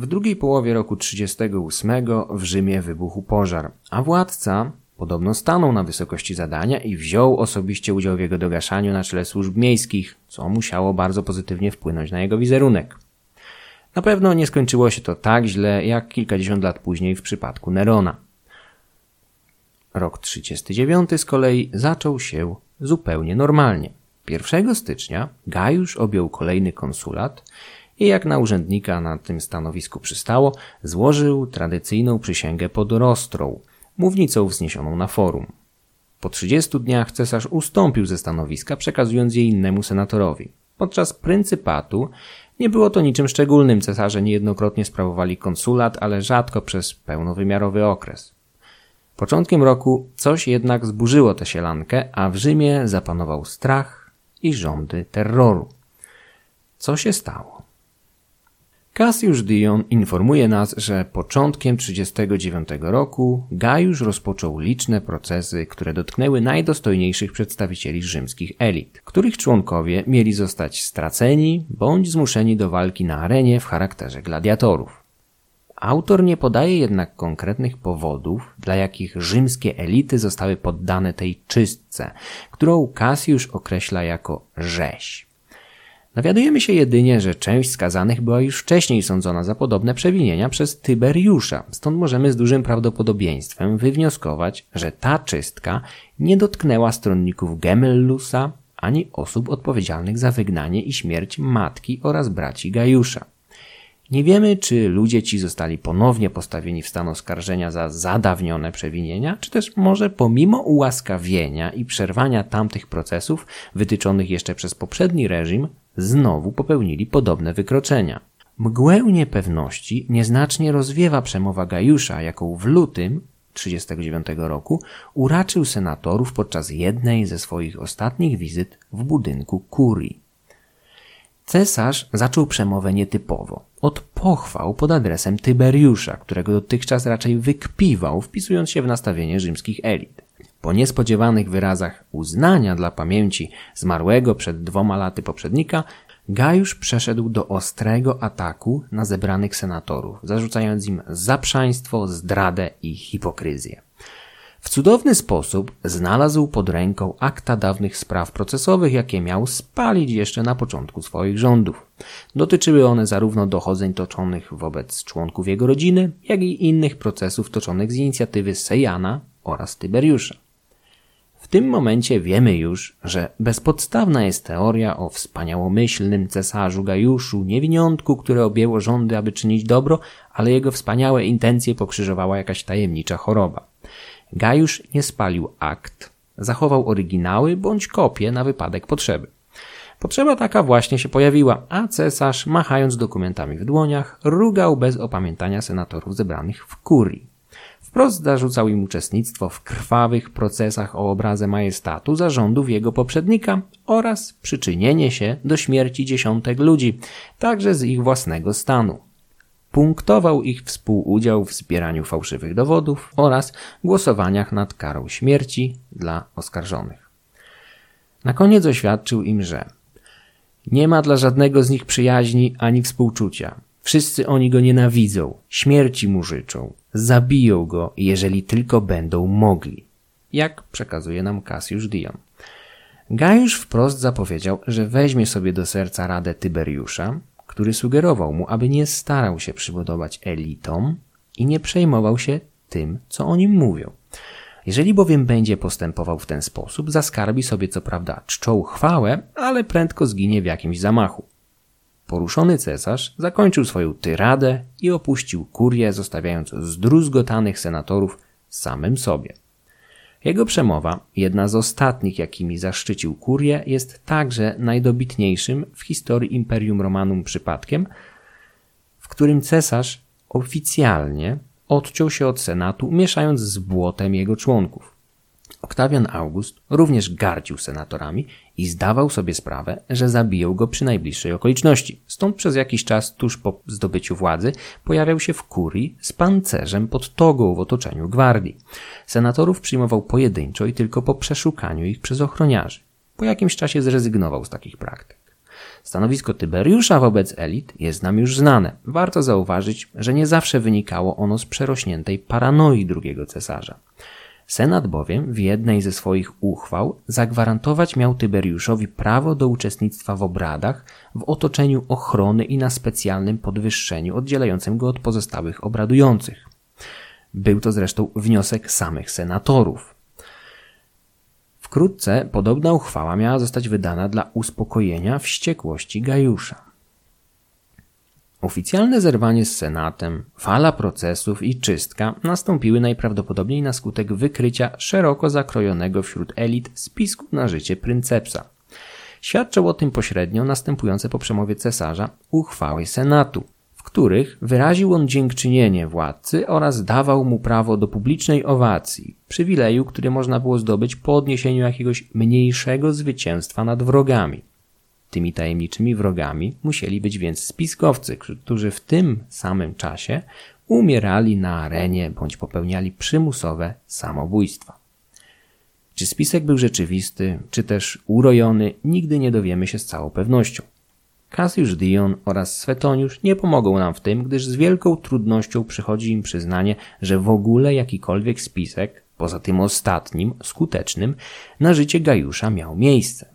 W drugiej połowie roku 38 w Rzymie wybuchł pożar, a władca podobno stanął na wysokości zadania i wziął osobiście udział w jego dogaszaniu na czele służb miejskich, co musiało bardzo pozytywnie wpłynąć na jego wizerunek. Na pewno nie skończyło się to tak źle, jak kilkadziesiąt lat później w przypadku Nerona. Rok 39 z kolei zaczął się zupełnie normalnie. 1 stycznia Gajusz objął kolejny konsulat i jak na urzędnika na tym stanowisku przystało, złożył tradycyjną przysięgę pod Rostrą, mównicą wzniesioną na forum. Po 30 dniach cesarz ustąpił ze stanowiska, przekazując je innemu senatorowi. Podczas pryncypatu nie było to niczym szczególnym. Cesarze niejednokrotnie sprawowali konsulat, ale rzadko przez pełnowymiarowy okres. Początkiem roku coś jednak zburzyło tę sielankę, a w Rzymie zapanował strach i rządy terroru. Co się stało? Cassius Dion informuje nas, że początkiem 1939 roku Gajusz rozpoczął liczne procesy, które dotknęły najdostojniejszych przedstawicieli rzymskich elit, których członkowie mieli zostać straceni bądź zmuszeni do walki na arenie w charakterze gladiatorów. Autor nie podaje jednak konkretnych powodów, dla jakich rzymskie elity zostały poddane tej czystce, którą Cassius określa jako rzeź. Dowiadujemy się jedynie, że część skazanych była już wcześniej sądzona za podobne przewinienia przez Tyberiusza, stąd możemy z dużym prawdopodobieństwem wywnioskować, że ta czystka nie dotknęła stronników Gemellusa ani osób odpowiedzialnych za wygnanie i śmierć matki oraz braci Gajusza. Nie wiemy, czy ludzie ci zostali ponownie postawieni w stan oskarżenia za zadawnione przewinienia, czy też może pomimo ułaskawienia i przerwania tamtych procesów wytyczonych jeszcze przez poprzedni reżim, znowu popełnili podobne wykroczenia. Mgłę niepewności nieznacznie rozwiewa przemowa Gajusza, jaką w lutym 1939 roku uraczył senatorów podczas jednej ze swoich ostatnich wizyt w budynku kurii. Cesarz zaczął przemowę nietypowo, od pochwał pod adresem Tyberiusza, którego dotychczas raczej wykpiwał, wpisując się w nastawienie rzymskich elit. Po niespodziewanych wyrazach uznania dla pamięci zmarłego przed dwoma laty poprzednika, Gajusz przeszedł do ostrego ataku na zebranych senatorów, zarzucając im zaprzaństwo, zdradę i hipokryzję. W cudowny sposób znalazł pod ręką akta dawnych spraw procesowych, jakie miał spalić jeszcze na początku swoich rządów. Dotyczyły one zarówno dochodzeń toczonych wobec członków jego rodziny, jak i innych procesów toczonych z inicjatywy Sejana oraz Tyberiusza. W tym momencie wiemy już, że bezpodstawna jest teoria o wspaniałomyślnym cesarzu Gajuszu, niewiniątku, które objęło rządy, aby czynić dobro, ale jego wspaniałe intencje pokrzyżowała jakaś tajemnicza choroba. Gajusz nie spalił akt, zachował oryginały bądź kopie na wypadek potrzeby. Potrzeba taka właśnie się pojawiła, a cesarz, machając dokumentami w dłoniach, rugał bez opamiętania senatorów zebranych w kurii. Wprost zarzucał im uczestnictwo w krwawych procesach o obrazę majestatu zarządów jego poprzednika oraz przyczynienie się do śmierci dziesiątek ludzi, także z ich własnego stanu. Punktował ich współudział w zbieraniu fałszywych dowodów oraz głosowaniach nad karą śmierci dla oskarżonych. Na koniec oświadczył im, że nie ma dla żadnego z nich przyjaźni ani współczucia. Wszyscy oni go nienawidzą, śmierci mu życzą, zabiją go, jeżeli tylko będą mogli. Jak przekazuje nam Cassius Dion. Gajusz wprost zapowiedział, że weźmie sobie do serca radę Tyberiusza, który sugerował mu, aby nie starał się przypodobać elitom i nie przejmował się tym, co o nim mówią. Jeżeli bowiem będzie postępował w ten sposób, zaskarbi sobie co prawda czczą chwałę, ale prędko zginie w jakimś zamachu. Poruszony cesarz zakończył swoją tyradę i opuścił kurię, zostawiając zdruzgotanych senatorów samym sobie. Jego przemowa, jedna z ostatnich, jakimi zaszczycił kurię, jest także najdobitniejszym w historii Imperium Romanum przypadkiem, w którym cesarz oficjalnie odciął się od senatu, mieszając z błotem jego członków. Oktawian August również gardził senatorami i zdawał sobie sprawę, że zabiją go przy najbliższej okoliczności. Stąd przez jakiś czas tuż po zdobyciu władzy pojawiał się w kurii z pancerzem pod togą w otoczeniu gwardii. Senatorów przyjmował pojedynczo i tylko po przeszukaniu ich przez ochroniarzy. Po jakimś czasie zrezygnował z takich praktyk. Stanowisko Tyberiusza wobec elit jest nam już znane. Warto zauważyć, że nie zawsze wynikało ono z przerośniętej paranoi drugiego cesarza. Senat bowiem w jednej ze swoich uchwał zagwarantować miał Tyberiuszowi prawo do uczestnictwa w obradach w otoczeniu ochrony i na specjalnym podwyższeniu oddzielającym go od pozostałych obradujących. Był to zresztą wniosek samych senatorów. Wkrótce podobna uchwała miała zostać wydana dla uspokojenia wściekłości Gajusza. Oficjalne zerwanie z Senatem, fala procesów i czystka nastąpiły najprawdopodobniej na skutek wykrycia szeroko zakrojonego wśród elit spisku na życie pryncepsa. Świadczą o tym pośrednio następujące po przemowie cesarza uchwały Senatu, w których wyraził on dziękczynienie władcy oraz dawał mu prawo do publicznej owacji, przywileju, który można było zdobyć po odniesieniu jakiegoś mniejszego zwycięstwa nad wrogami. Tymi tajemniczymi wrogami musieli być więc spiskowcy, którzy w tym samym czasie umierali na arenie bądź popełniali przymusowe samobójstwa. Czy spisek był rzeczywisty, czy też urojony, nigdy nie dowiemy się z całą pewnością. Cassius Dion oraz Swetoniusz nie pomogą nam w tym, gdyż z wielką trudnością przychodzi im przyznanie, że w ogóle jakikolwiek spisek, poza tym ostatnim, skutecznym, na życie Gajusza miał miejsce.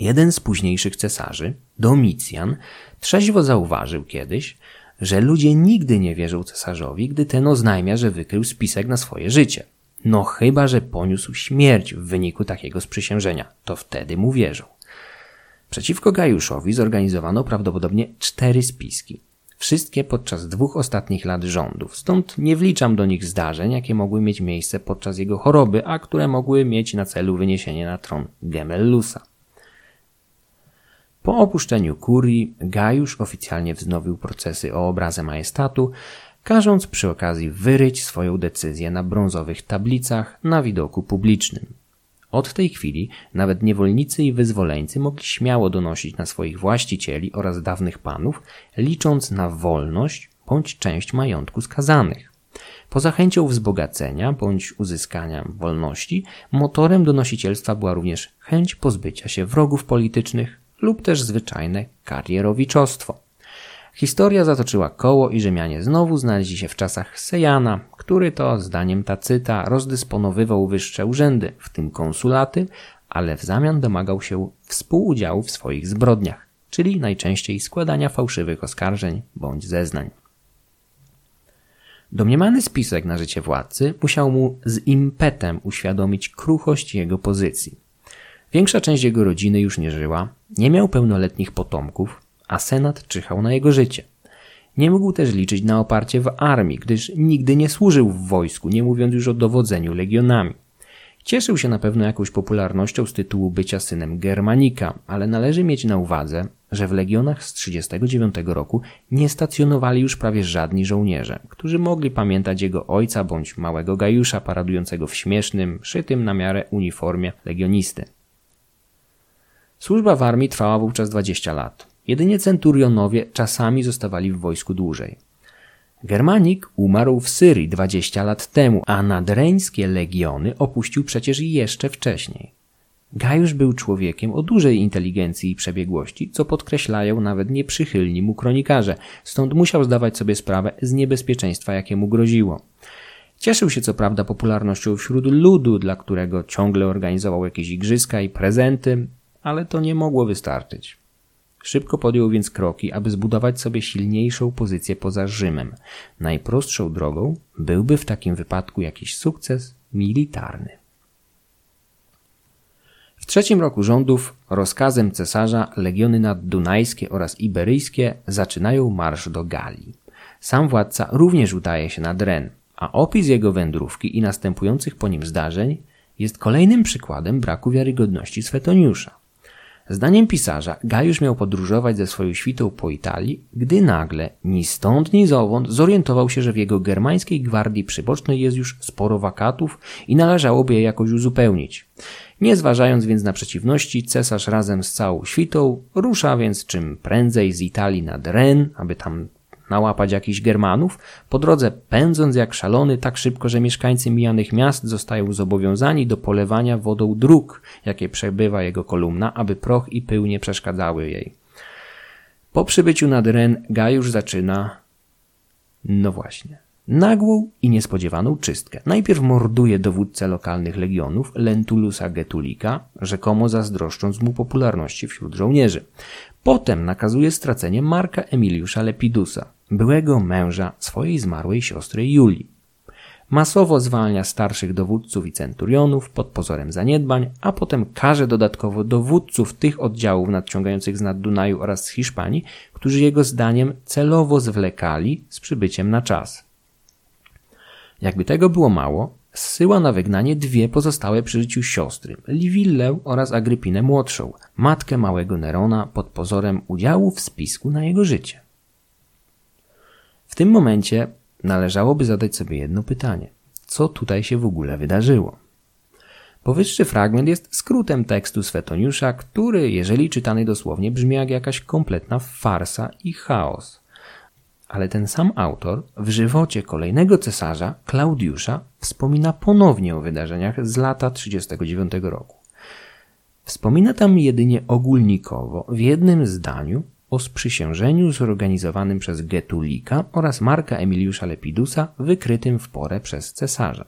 Jeden z późniejszych cesarzy, Domicjan, trzeźwo zauważył kiedyś, że ludzie nigdy nie wierzą cesarzowi, gdy ten oznajmia, że wykrył spisek na swoje życie. No chyba, że poniósł śmierć w wyniku takiego sprzysiężenia, to wtedy mu wierzą. Przeciwko Gajuszowi zorganizowano prawdopodobnie cztery spiski. Wszystkie podczas dwóch ostatnich lat rządów, stąd nie wliczam do nich zdarzeń, jakie mogły mieć miejsce podczas jego choroby, a które mogły mieć na celu wyniesienie na tron Gemellusa. Po opuszczeniu kurii Gajusz oficjalnie wznowił procesy o obrazę majestatu, każąc przy okazji wyryć swoją decyzję na brązowych tablicach na widoku publicznym. Od tej chwili nawet niewolnicy i wyzwoleńcy mogli śmiało donosić na swoich właścicieli oraz dawnych panów, licząc na wolność bądź część majątku skazanych. Poza chęcią wzbogacenia bądź uzyskania wolności, motorem donosicielstwa była również chęć pozbycia się wrogów politycznych lub też zwyczajne karierowiczostwo. Historia zatoczyła koło i Rzymianie znowu znaleźli się w czasach Sejana, który to, zdaniem Tacyta, rozdysponowywał wyższe urzędy, w tym konsulaty, ale w zamian domagał się współudziału w swoich zbrodniach, czyli najczęściej składania fałszywych oskarżeń bądź zeznań. Domniemany spisek na życie władcy musiał mu z impetem uświadomić kruchość jego pozycji. Większa część jego rodziny już nie żyła, nie miał pełnoletnich potomków, a senat czyhał na jego życie. Nie mógł też liczyć na oparcie w armii, gdyż nigdy nie służył w wojsku, nie mówiąc już o dowodzeniu legionami. Cieszył się na pewno jakąś popularnością z tytułu bycia synem Germanika, ale należy mieć na uwadze, że w legionach z 39 roku nie stacjonowali już prawie żadni żołnierze, którzy mogli pamiętać jego ojca bądź małego Gajusza paradującego w śmiesznym, szytym na miarę uniformie legionisty. Służba w armii trwała wówczas 20 lat. Jedynie centurionowie czasami zostawali w wojsku dłużej. Germanik umarł w Syrii 20 lat temu, a nadreńskie legiony opuścił przecież jeszcze wcześniej. Gajusz był człowiekiem o dużej inteligencji i przebiegłości, co podkreślają nawet nieprzychylni mu kronikarze, stąd musiał zdawać sobie sprawę z niebezpieczeństwa, jakie mu groziło. Cieszył się co prawda popularnością wśród ludu, dla którego ciągle organizował jakieś igrzyska i prezenty, ale to nie mogło wystarczyć. Szybko podjął więc kroki, aby zbudować sobie silniejszą pozycję poza Rzymem. Najprostszą drogą byłby w takim wypadku jakiś sukces militarny. W trzecim roku rządów rozkazem cesarza legiony naddunajskie oraz iberyjskie zaczynają marsz do Galii. Sam władca również udaje się nad Ren, a opis jego wędrówki i następujących po nim zdarzeń jest kolejnym przykładem braku wiarygodności Swetoniusza. Zdaniem pisarza, Gajusz miał podróżować ze swoją świtą po Italii, gdy nagle, ni stąd, ni zowąd, zorientował się, że w jego germańskiej gwardii przybocznej jest już sporo wakatów i należałoby je jakoś uzupełnić. Nie zważając więc na przeciwności, cesarz razem z całą świtą rusza więc czym prędzej z Italii nad Ren, aby tam nałapać jakichś Germanów, po drodze pędząc jak szalony tak szybko, że mieszkańcy mijanych miast zostają zobowiązani do polewania wodą dróg, jakie przebywa jego kolumna, aby proch i pył nie przeszkadzały jej. Po przybyciu nad Ren Gajusz zaczyna... No właśnie nagłą i niespodziewaną czystkę. Najpierw morduje dowódcę lokalnych legionów Lentulusa Getulika, rzekomo zazdroszcząc mu popularności wśród żołnierzy. Potem nakazuje stracenie Marka Emiliusza Lepidusa, byłego męża swojej zmarłej siostry Julii. Masowo zwalnia starszych dowódców i centurionów pod pozorem zaniedbań, a potem karze dodatkowo dowódców tych oddziałów nadciągających z nad Dunaju oraz z Hiszpanii, którzy jego zdaniem celowo zwlekali z przybyciem na czas. Jakby tego było mało, zsyła na wygnanie dwie pozostałe przy życiu siostry, Liwillę oraz Agrypinę młodszą, matkę małego Nerona pod pozorem udziału w spisku na jego życie. W tym momencie należałoby zadać sobie jedno pytanie. Co tutaj się w ogóle wydarzyło? Powyższy fragment jest skrótem tekstu Swetoniusza, który, jeżeli czytany dosłownie, brzmi jak jakaś kompletna farsa i chaos ale ten sam autor w żywocie kolejnego cesarza, Klaudiusza, wspomina ponownie o wydarzeniach z lata 39 roku. Wspomina tam jedynie ogólnikowo, w jednym zdaniu, o sprzysiężeniu zorganizowanym przez Getulika oraz Marka Emiliusza Lepidusa, wykrytym w porę przez cesarza.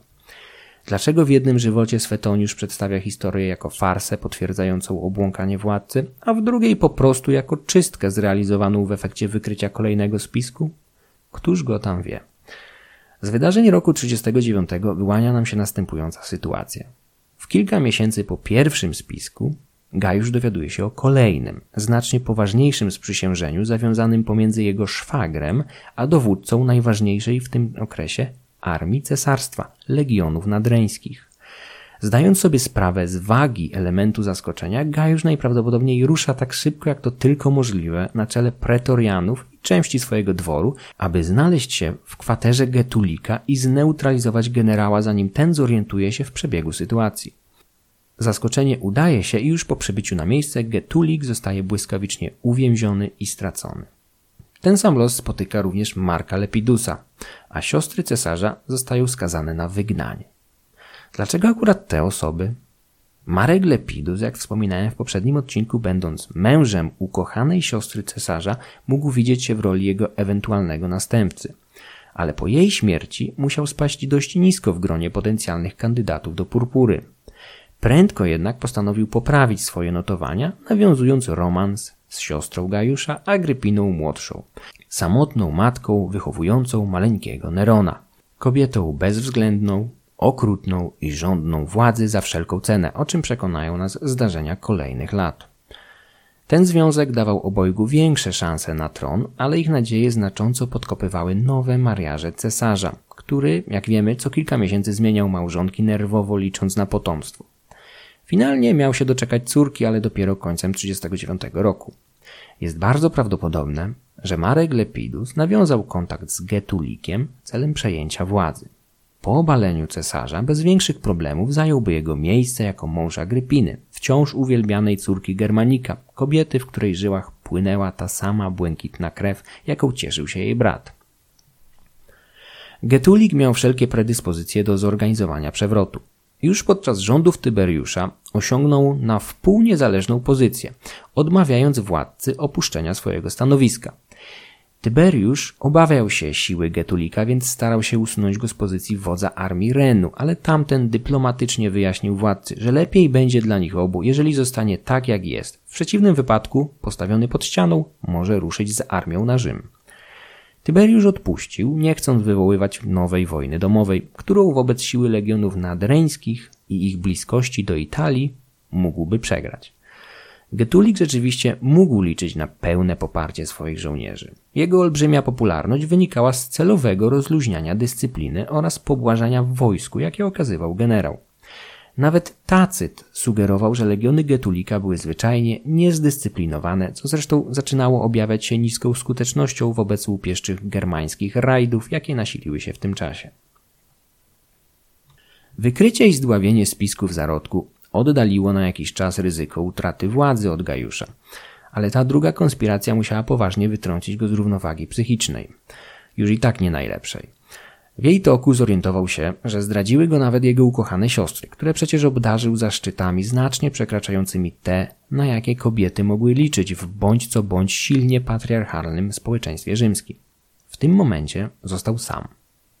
Dlaczego w jednym żywocie Swetoniusz przedstawia historię jako farsę potwierdzającą obłąkanie władcy, a w drugiej po prostu jako czystkę zrealizowaną w efekcie wykrycia kolejnego spisku? Któż go tam wie? Z wydarzeń roku 39 wyłania nam się następująca sytuacja. W kilka miesięcy po pierwszym spisku Gajusz dowiaduje się o kolejnym, znacznie poważniejszym sprzysiężeniu zawiązanym pomiędzy jego szwagrem a dowódcą najważniejszej w tym okresie armii cesarstwa, legionów nadreńskich. Zdając sobie sprawę z wagi elementu zaskoczenia, Gajusz najprawdopodobniej rusza tak szybko jak to tylko możliwe na czele pretorianów i części swojego dworu, aby znaleźć się w kwaterze Getulika i zneutralizować generała, zanim ten zorientuje się w przebiegu sytuacji. Zaskoczenie udaje się i już po przybyciu na miejsce Getulik zostaje błyskawicznie uwięziony i stracony. Ten sam los spotyka również Marka Lepidusa, a siostry cesarza zostają skazane na wygnanie. Dlaczego akurat te osoby? Marek Lepidus, jak wspominałem w poprzednim odcinku, będąc mężem ukochanej siostry cesarza, mógł widzieć się w roli jego ewentualnego następcy. Ale po jej śmierci musiał spaść dość nisko w gronie potencjalnych kandydatów do purpury. Prędko jednak postanowił poprawić swoje notowania, nawiązując romans z siostrą Gajusza, Agrypiną młodszą, samotną matką wychowującą maleńkiego Nerona, kobietą bezwzględną, okrutną i żądną władzy za wszelką cenę, o czym przekonają nas zdarzenia kolejnych lat. Ten związek dawał obojgu większe szanse na tron, ale ich nadzieje znacząco podkopywały nowe mariaże cesarza, który, jak wiemy, co kilka miesięcy zmieniał małżonki nerwowo licząc na potomstwo. Finalnie miał się doczekać córki, ale dopiero końcem 1939 roku. Jest bardzo prawdopodobne, że Marek Lepidus nawiązał kontakt z Getulikiem celem przejęcia władzy. Po obaleniu cesarza bez większych problemów zająłby jego miejsce jako mąż Agrypiny, wciąż uwielbianej córki Germanika, kobiety, w której żyłach płynęła ta sama błękitna krew, jaką cieszył się jej brat. Getulik miał wszelkie predyspozycje do zorganizowania przewrotu. Już podczas rządów Tyberiusza osiągnął na wpół niezależną pozycję, odmawiając władcy opuszczenia swojego stanowiska. Tyberiusz obawiał się siły Getulika, więc starał się usunąć go z pozycji wodza armii Renu, ale tamten dyplomatycznie wyjaśnił władcy, że lepiej będzie dla nich obu, jeżeli zostanie tak jak jest. W przeciwnym wypadku, postawiony pod ścianą, może ruszyć z armią na Rzym. Tyberiusz odpuścił, nie chcąc wywoływać nowej wojny domowej, którą wobec siły legionów nadreńskich i ich bliskości do Italii mógłby przegrać. Getulik rzeczywiście mógł liczyć na pełne poparcie swoich żołnierzy. Jego olbrzymia popularność wynikała z celowego rozluźniania dyscypliny oraz pobłażania w wojsku, jakie okazywał generał. Nawet Tacyt sugerował, że legiony Getulika były zwyczajnie niezdyscyplinowane, co zresztą zaczynało objawiać się niską skutecznością wobec łupieszczych germańskich rajdów, jakie nasiliły się w tym czasie. Wykrycie i zdławienie spisków zarodku oddaliło na jakiś czas ryzyko utraty władzy od Gajusza. ale ta druga konspiracja musiała poważnie wytrącić go z równowagi psychicznej. Już i tak nie najlepszej. W jej toku zorientował się, że zdradziły go nawet jego ukochane siostry, które przecież obdarzył zaszczytami znacznie przekraczającymi te, na jakie kobiety mogły liczyć w bądź co bądź silnie patriarchalnym społeczeństwie rzymskim. W tym momencie został sam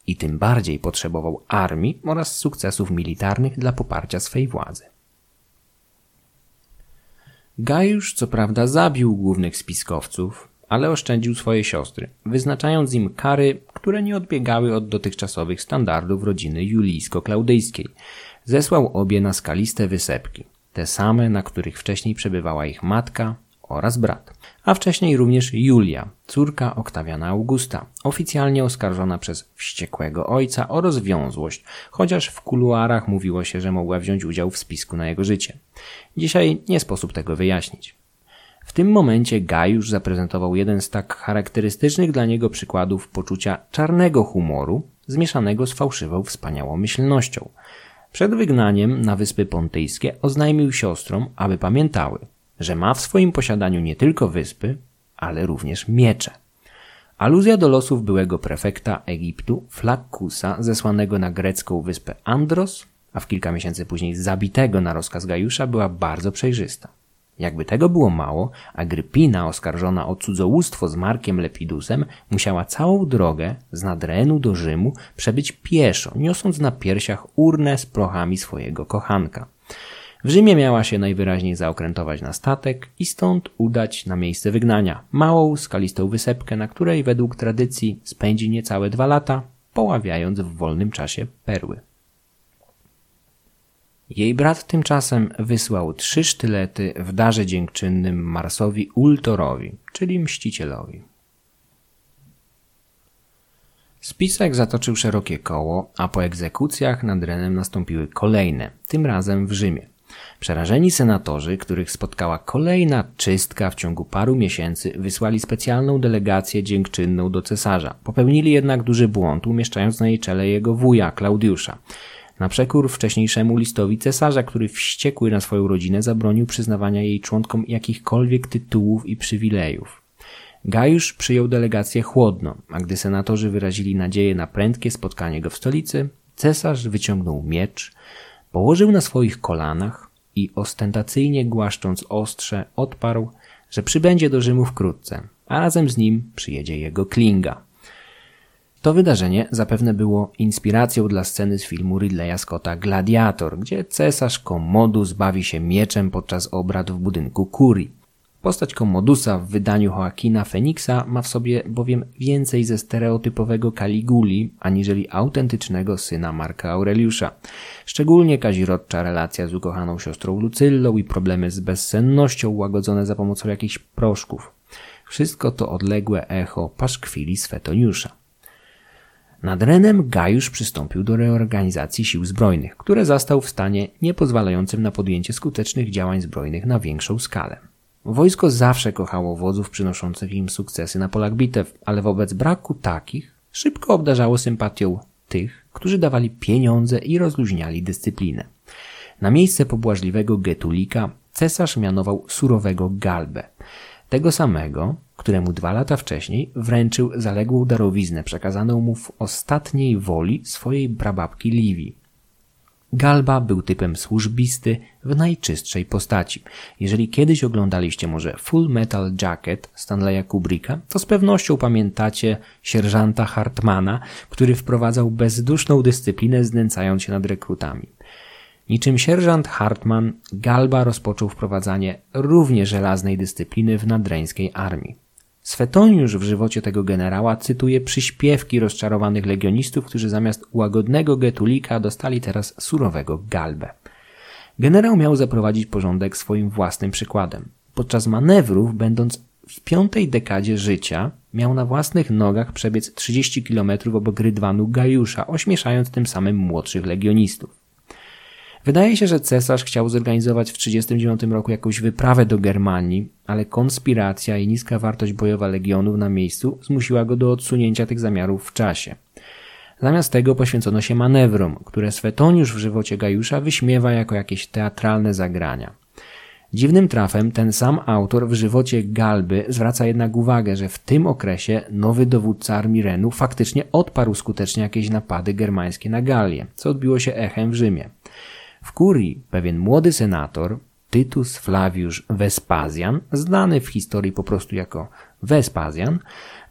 i tym bardziej potrzebował armii oraz sukcesów militarnych dla poparcia swej władzy. Gajusz co prawda zabił głównych spiskowców, ale oszczędził swoje siostry, wyznaczając im kary, które nie odbiegały od dotychczasowych standardów rodziny julijsko-klaudyjskiej. Zesłał obie na skaliste wysepki, te same, na których wcześniej przebywała ich matka oraz brat a wcześniej również Julia, córka Oktawiana Augusta, oficjalnie oskarżona przez wściekłego ojca o rozwiązłość, chociaż w kuluarach mówiło się, że mogła wziąć udział w spisku na jego życie. Dzisiaj nie sposób tego wyjaśnić. W tym momencie Gajusz zaprezentował jeden z tak charakterystycznych dla niego przykładów poczucia czarnego humoru, zmieszanego z fałszywą wspaniałomyślnością. Przed wygnaniem na Wyspy Pontyjskie oznajmił siostrom, aby pamiętały – że ma w swoim posiadaniu nie tylko wyspy, ale również miecze. Aluzja do losów byłego prefekta Egiptu Flakkusa, zesłanego na grecką wyspę Andros, a w kilka miesięcy później zabitego na rozkaz Gajusza, była bardzo przejrzysta. Jakby tego było mało, Agrypina, oskarżona o cudzołóstwo z Markiem Lepidusem, musiała całą drogę z Nadrenu do Rzymu przebyć pieszo, niosąc na piersiach urnę z prochami swojego kochanka. W Rzymie miała się najwyraźniej zaokrętować na statek i stąd udać na miejsce wygnania, małą, skalistą wysepkę, na której według tradycji spędzi niecałe dwa lata, poławiając w wolnym czasie perły. Jej brat tymczasem wysłał trzy sztylety w darze dziękczynnym Marsowi Ultorowi, czyli mścicielowi. Spisek zatoczył szerokie koło, a po egzekucjach nad Renem nastąpiły kolejne, tym razem w Rzymie. Przerażeni senatorzy, których spotkała kolejna czystka w ciągu paru miesięcy, wysłali specjalną delegację dziękczynną do cesarza. Popełnili jednak duży błąd, umieszczając na jej czele jego wuja, Klaudiusza. Na przekór wcześniejszemu listowi cesarza, który wściekły na swoją rodzinę zabronił przyznawania jej członkom jakichkolwiek tytułów i przywilejów. Gajusz przyjął delegację chłodno, a gdy senatorzy wyrazili nadzieję na prędkie spotkanie go w stolicy, cesarz wyciągnął miecz, położył na swoich kolanach, i ostentacyjnie głaszcząc ostrze odparł, że przybędzie do Rzymu wkrótce, a razem z nim przyjedzie jego klinga. To wydarzenie zapewne było inspiracją dla sceny z filmu Ridleya Scotta Gladiator, gdzie cesarz Commodus bawi się mieczem podczas obrad w budynku kurii. Postać Kommodusa w wydaniu Joaquina Feniksa ma w sobie bowiem więcej ze stereotypowego Kaliguli, aniżeli autentycznego syna Marka Aureliusza. Szczególnie kazirodcza relacja z ukochaną siostrą Lucyllą i problemy z bezsennością łagodzone za pomocą jakichś proszków. Wszystko to odległe echo paszkwili Swetoniusza. Nad Renem Gajusz przystąpił do reorganizacji sił zbrojnych, które zastał w stanie niepozwalającym na podjęcie skutecznych działań zbrojnych na większą skalę. Wojsko zawsze kochało wodzów przynoszących im sukcesy na polach bitew, ale wobec braku takich szybko obdarzało sympatią tych, którzy dawali pieniądze i rozluźniali dyscyplinę. Na miejsce pobłażliwego Getulika cesarz mianował surowego Galbę, tego samego, któremu dwa lata wcześniej wręczył zaległą darowiznę przekazaną mu w ostatniej woli swojej prababki Liwii. Galba był typem służbisty w najczystszej postaci. Jeżeli kiedyś oglądaliście może Full Metal Jacket Stanleya Kubricka, to z pewnością pamiętacie sierżanta Hartmana, który wprowadzał bezduszną dyscyplinę znęcając się nad rekrutami. Niczym sierżant Hartman, Galba rozpoczął wprowadzanie równie żelaznej dyscypliny w nadreńskiej armii. Swetoniusz w żywocie tego generała cytuje przyśpiewki rozczarowanych legionistów, którzy zamiast łagodnego getulika dostali teraz surowego galbę. Generał miał zaprowadzić porządek swoim własnym przykładem. Podczas manewrów, będąc w piątej dekadzie życia, miał na własnych nogach przebiec 30 km obok rydwanu Gajusza, ośmieszając tym samym młodszych legionistów. Wydaje się, że cesarz chciał zorganizować w 1939 roku jakąś wyprawę do Germanii, ale konspiracja i niska wartość bojowa legionów na miejscu zmusiła go do odsunięcia tych zamiarów w czasie. Zamiast tego poświęcono się manewrom, które Swetoniusz w żywocie Gajusza wyśmiewa jako jakieś teatralne zagrania. Dziwnym trafem ten sam autor w żywocie Galby zwraca jednak uwagę, że w tym okresie nowy dowódca armii Renu faktycznie odparł skutecznie jakieś napady germańskie na Galię, co odbiło się echem w Rzymie. W kurii pewien młody senator, Tytus Flavius Vespasian, znany w historii po prostu jako Vespasian,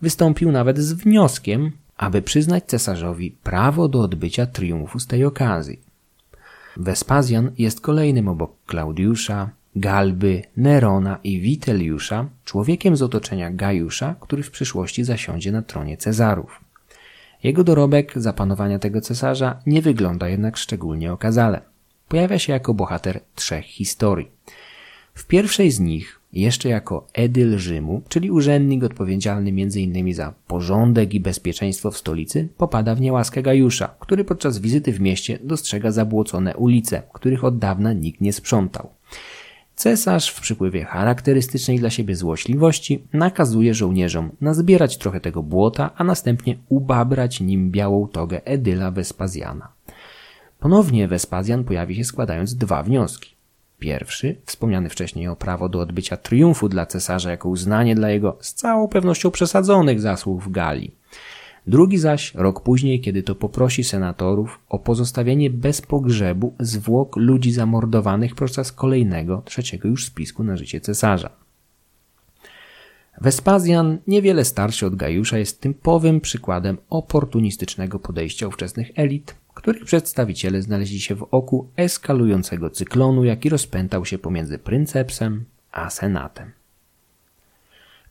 wystąpił nawet z wnioskiem, aby przyznać cesarzowi prawo do odbycia triumfu z tej okazji. Vespasian jest kolejnym obok Klaudiusza, Galby, Nerona i Witeliusza człowiekiem z otoczenia Gajusza, który w przyszłości zasiądzie na tronie Cezarów. Jego dorobek zapanowania tego cesarza nie wygląda jednak szczególnie okazale. Pojawia się jako bohater trzech historii. W pierwszej z nich, jeszcze jako edyl Rzymu, czyli urzędnik odpowiedzialny m.in. za porządek i bezpieczeństwo w stolicy, popada w niełaskę Gajusza, który podczas wizyty w mieście dostrzega zabłocone ulice, których od dawna nikt nie sprzątał. Cesarz w przypływie charakterystycznej dla siebie złośliwości nakazuje żołnierzom nazbierać trochę tego błota, a następnie ubabrać nim białą togę Edyla Vespazjana. Ponownie Vespazjan pojawi się składając dwa wnioski. Pierwszy, wspomniany wcześniej o prawo do odbycia triumfu dla cesarza jako uznanie dla jego z całą pewnością przesadzonych zasług w Galii. Drugi zaś rok później, kiedy to poprosi senatorów o pozostawienie bez pogrzebu zwłok ludzi zamordowanych podczas kolejnego, trzeciego już spisku na życie cesarza. Wespazjan, niewiele starszy od Gajusza, jest typowym przykładem oportunistycznego podejścia ówczesnych elit, których przedstawiciele znaleźli się w oku eskalującego cyklonu, jaki rozpętał się pomiędzy pryncepsem a senatem.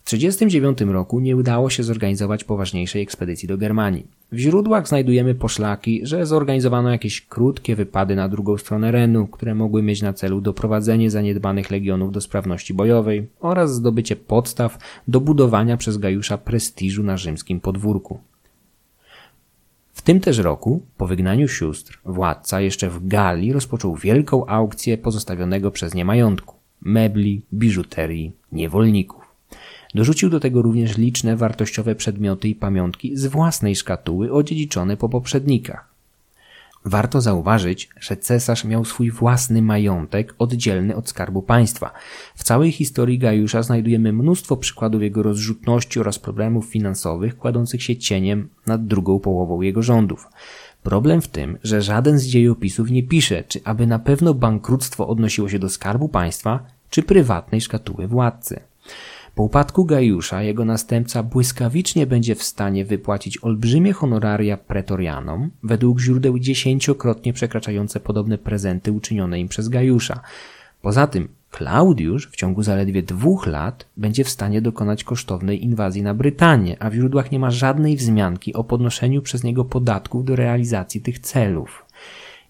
W 1939 roku nie udało się zorganizować poważniejszej ekspedycji do Germanii. W źródłach znajdujemy poszlaki, że zorganizowano jakieś krótkie wypady na drugą stronę Renu, które mogły mieć na celu doprowadzenie zaniedbanych legionów do sprawności bojowej oraz zdobycie podstaw do budowania przez Gajusza prestiżu na rzymskim podwórku. W tym też roku, po wygnaniu sióstr, władca jeszcze w Galii rozpoczął wielką aukcję pozostawionego przez nie majątku mebli, biżuterii, niewolników. Dorzucił do tego również liczne wartościowe przedmioty i pamiątki z własnej szkatuły odziedziczone po poprzednikach. Warto zauważyć, że cesarz miał swój własny majątek oddzielny od skarbu państwa. W całej historii Gajusza znajdujemy mnóstwo przykładów jego rozrzutności oraz problemów finansowych kładących się cieniem nad drugą połową jego rządów. Problem w tym, że żaden z dziejopisów nie pisze, czy aby na pewno bankructwo odnosiło się do skarbu państwa, czy prywatnej szkatuły władcy. Po upadku Gajusza jego następca błyskawicznie będzie w stanie wypłacić olbrzymie honoraria pretorianom, według źródeł dziesięciokrotnie przekraczające podobne prezenty uczynione im przez Gajusza. Poza tym Klaudiusz w ciągu zaledwie dwóch lat będzie w stanie dokonać kosztownej inwazji na Brytanię, a w źródłach nie ma żadnej wzmianki o podnoszeniu przez niego podatków do realizacji tych celów.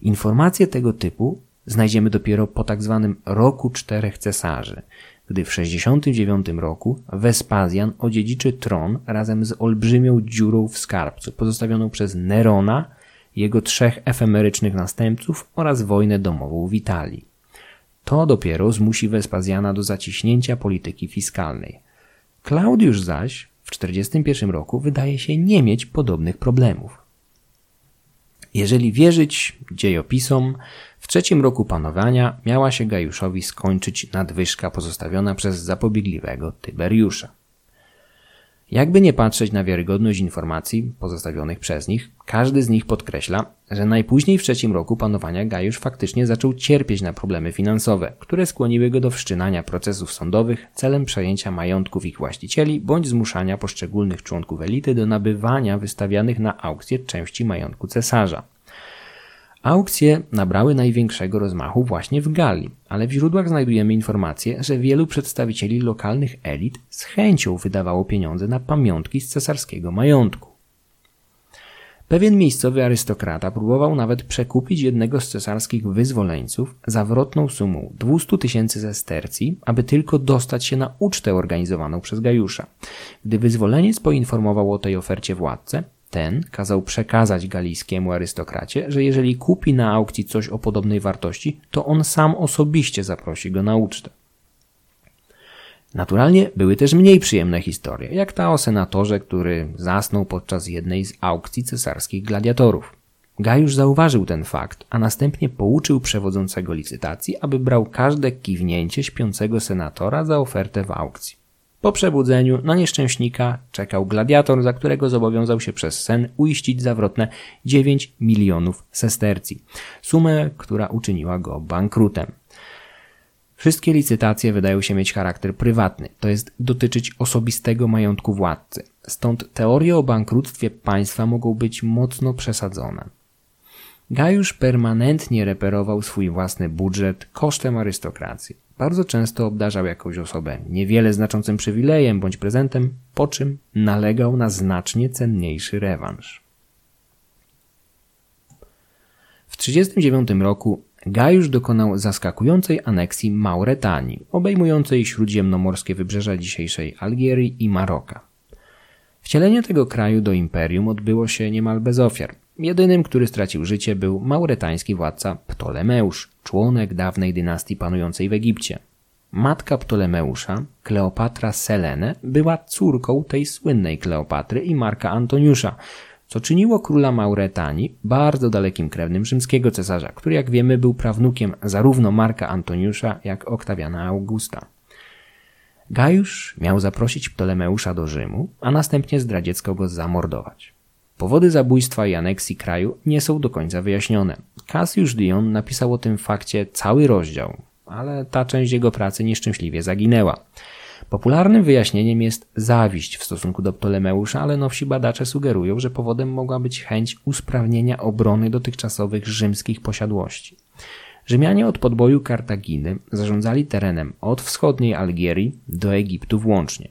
Informacje tego typu znajdziemy dopiero po tak zwanym roku czterech cesarzy – gdy w 69 roku Vespazjan odziedziczy tron razem z olbrzymią dziurą w skarbcu pozostawioną przez Nerona, jego trzech efemerycznych następców oraz wojnę domową w Italii. To dopiero zmusi Vespazjana do zaciśnięcia polityki fiskalnej. Klaudiusz zaś w 41 roku wydaje się nie mieć podobnych problemów. Jeżeli wierzyć dziejopisom, w trzecim roku panowania miała się Gajuszowi skończyć nadwyżka pozostawiona przez zapobiegliwego Tyberiusza. Jakby nie patrzeć na wiarygodność informacji pozostawionych przez nich, każdy z nich podkreśla, że najpóźniej w trzecim roku panowania Gajusz faktycznie zaczął cierpieć na problemy finansowe, które skłoniły go do wszczynania procesów sądowych celem przejęcia majątków ich właścicieli bądź zmuszania poszczególnych członków elity do nabywania wystawianych na aukcję części majątku cesarza. Aukcje nabrały największego rozmachu właśnie w Galii, ale w źródłach znajdujemy informację, że wielu przedstawicieli lokalnych elit z chęcią wydawało pieniądze na pamiątki z cesarskiego majątku. Pewien miejscowy arystokrata próbował nawet przekupić jednego z cesarskich wyzwoleńców zawrotną sumą 200 tysięcy zestercji, aby tylko dostać się na ucztę organizowaną przez Gajusza. Gdy wyzwoleniec poinformował o tej ofercie władcę, ten kazał przekazać galijskiemu arystokracie, że jeżeli kupi na aukcji coś o podobnej wartości, to on sam osobiście zaprosi go na ucztę. Naturalnie były też mniej przyjemne historie, jak ta o senatorze, który zasnął podczas jednej z aukcji cesarskich gladiatorów. Gajusz zauważył ten fakt, a następnie pouczył przewodzącego licytacji, aby brał każde kiwnięcie śpiącego senatora za ofertę w aukcji. Po przebudzeniu na nieszczęśnika czekał gladiator, za którego zobowiązał się przez sen uiścić zawrotne 9 milionów sestercji, sumę, która uczyniła go bankrutem. Wszystkie licytacje wydają się mieć charakter prywatny, to jest dotyczyć osobistego majątku władcy. Stąd teorie o bankructwie państwa mogą być mocno przesadzone. Gajusz permanentnie reperował swój własny budżet kosztem arystokracji. Bardzo często obdarzał jakąś osobę niewiele znaczącym przywilejem bądź prezentem, po czym nalegał na znacznie cenniejszy rewanż. W 1939 roku Gajusz dokonał zaskakującej aneksji Mauretanii, obejmującej śródziemnomorskie wybrzeża dzisiejszej Algierii i Maroka. Wcielenie tego kraju do imperium odbyło się niemal bez ofiar. Jedynym, który stracił życie, był mauretański władca Ptolemeusz, członek dawnej dynastii panującej w Egipcie. Matka Ptolemeusza, Kleopatra Selene, była córką tej słynnej Kleopatry i Marka Antoniusza, co czyniło króla Mauretanii bardzo dalekim krewnym rzymskiego cesarza, który jak wiemy był prawnukiem zarówno Marka Antoniusza, jak Oktawiana Augusta. Gajusz miał zaprosić Ptolemeusza do Rzymu, a następnie zdradziecko go zamordować. Powody zabójstwa i aneksji kraju nie są do końca wyjaśnione. Cassius Dion napisał o tym fakcie cały rozdział, ale ta część jego pracy nieszczęśliwie zaginęła. Popularnym wyjaśnieniem jest zawiść w stosunku do Ptolemeusza, ale nowsi badacze sugerują, że powodem mogła być chęć usprawnienia obrony dotychczasowych rzymskich posiadłości. Rzymianie od podboju Kartaginy zarządzali terenem od wschodniej Algierii do Egiptu włącznie.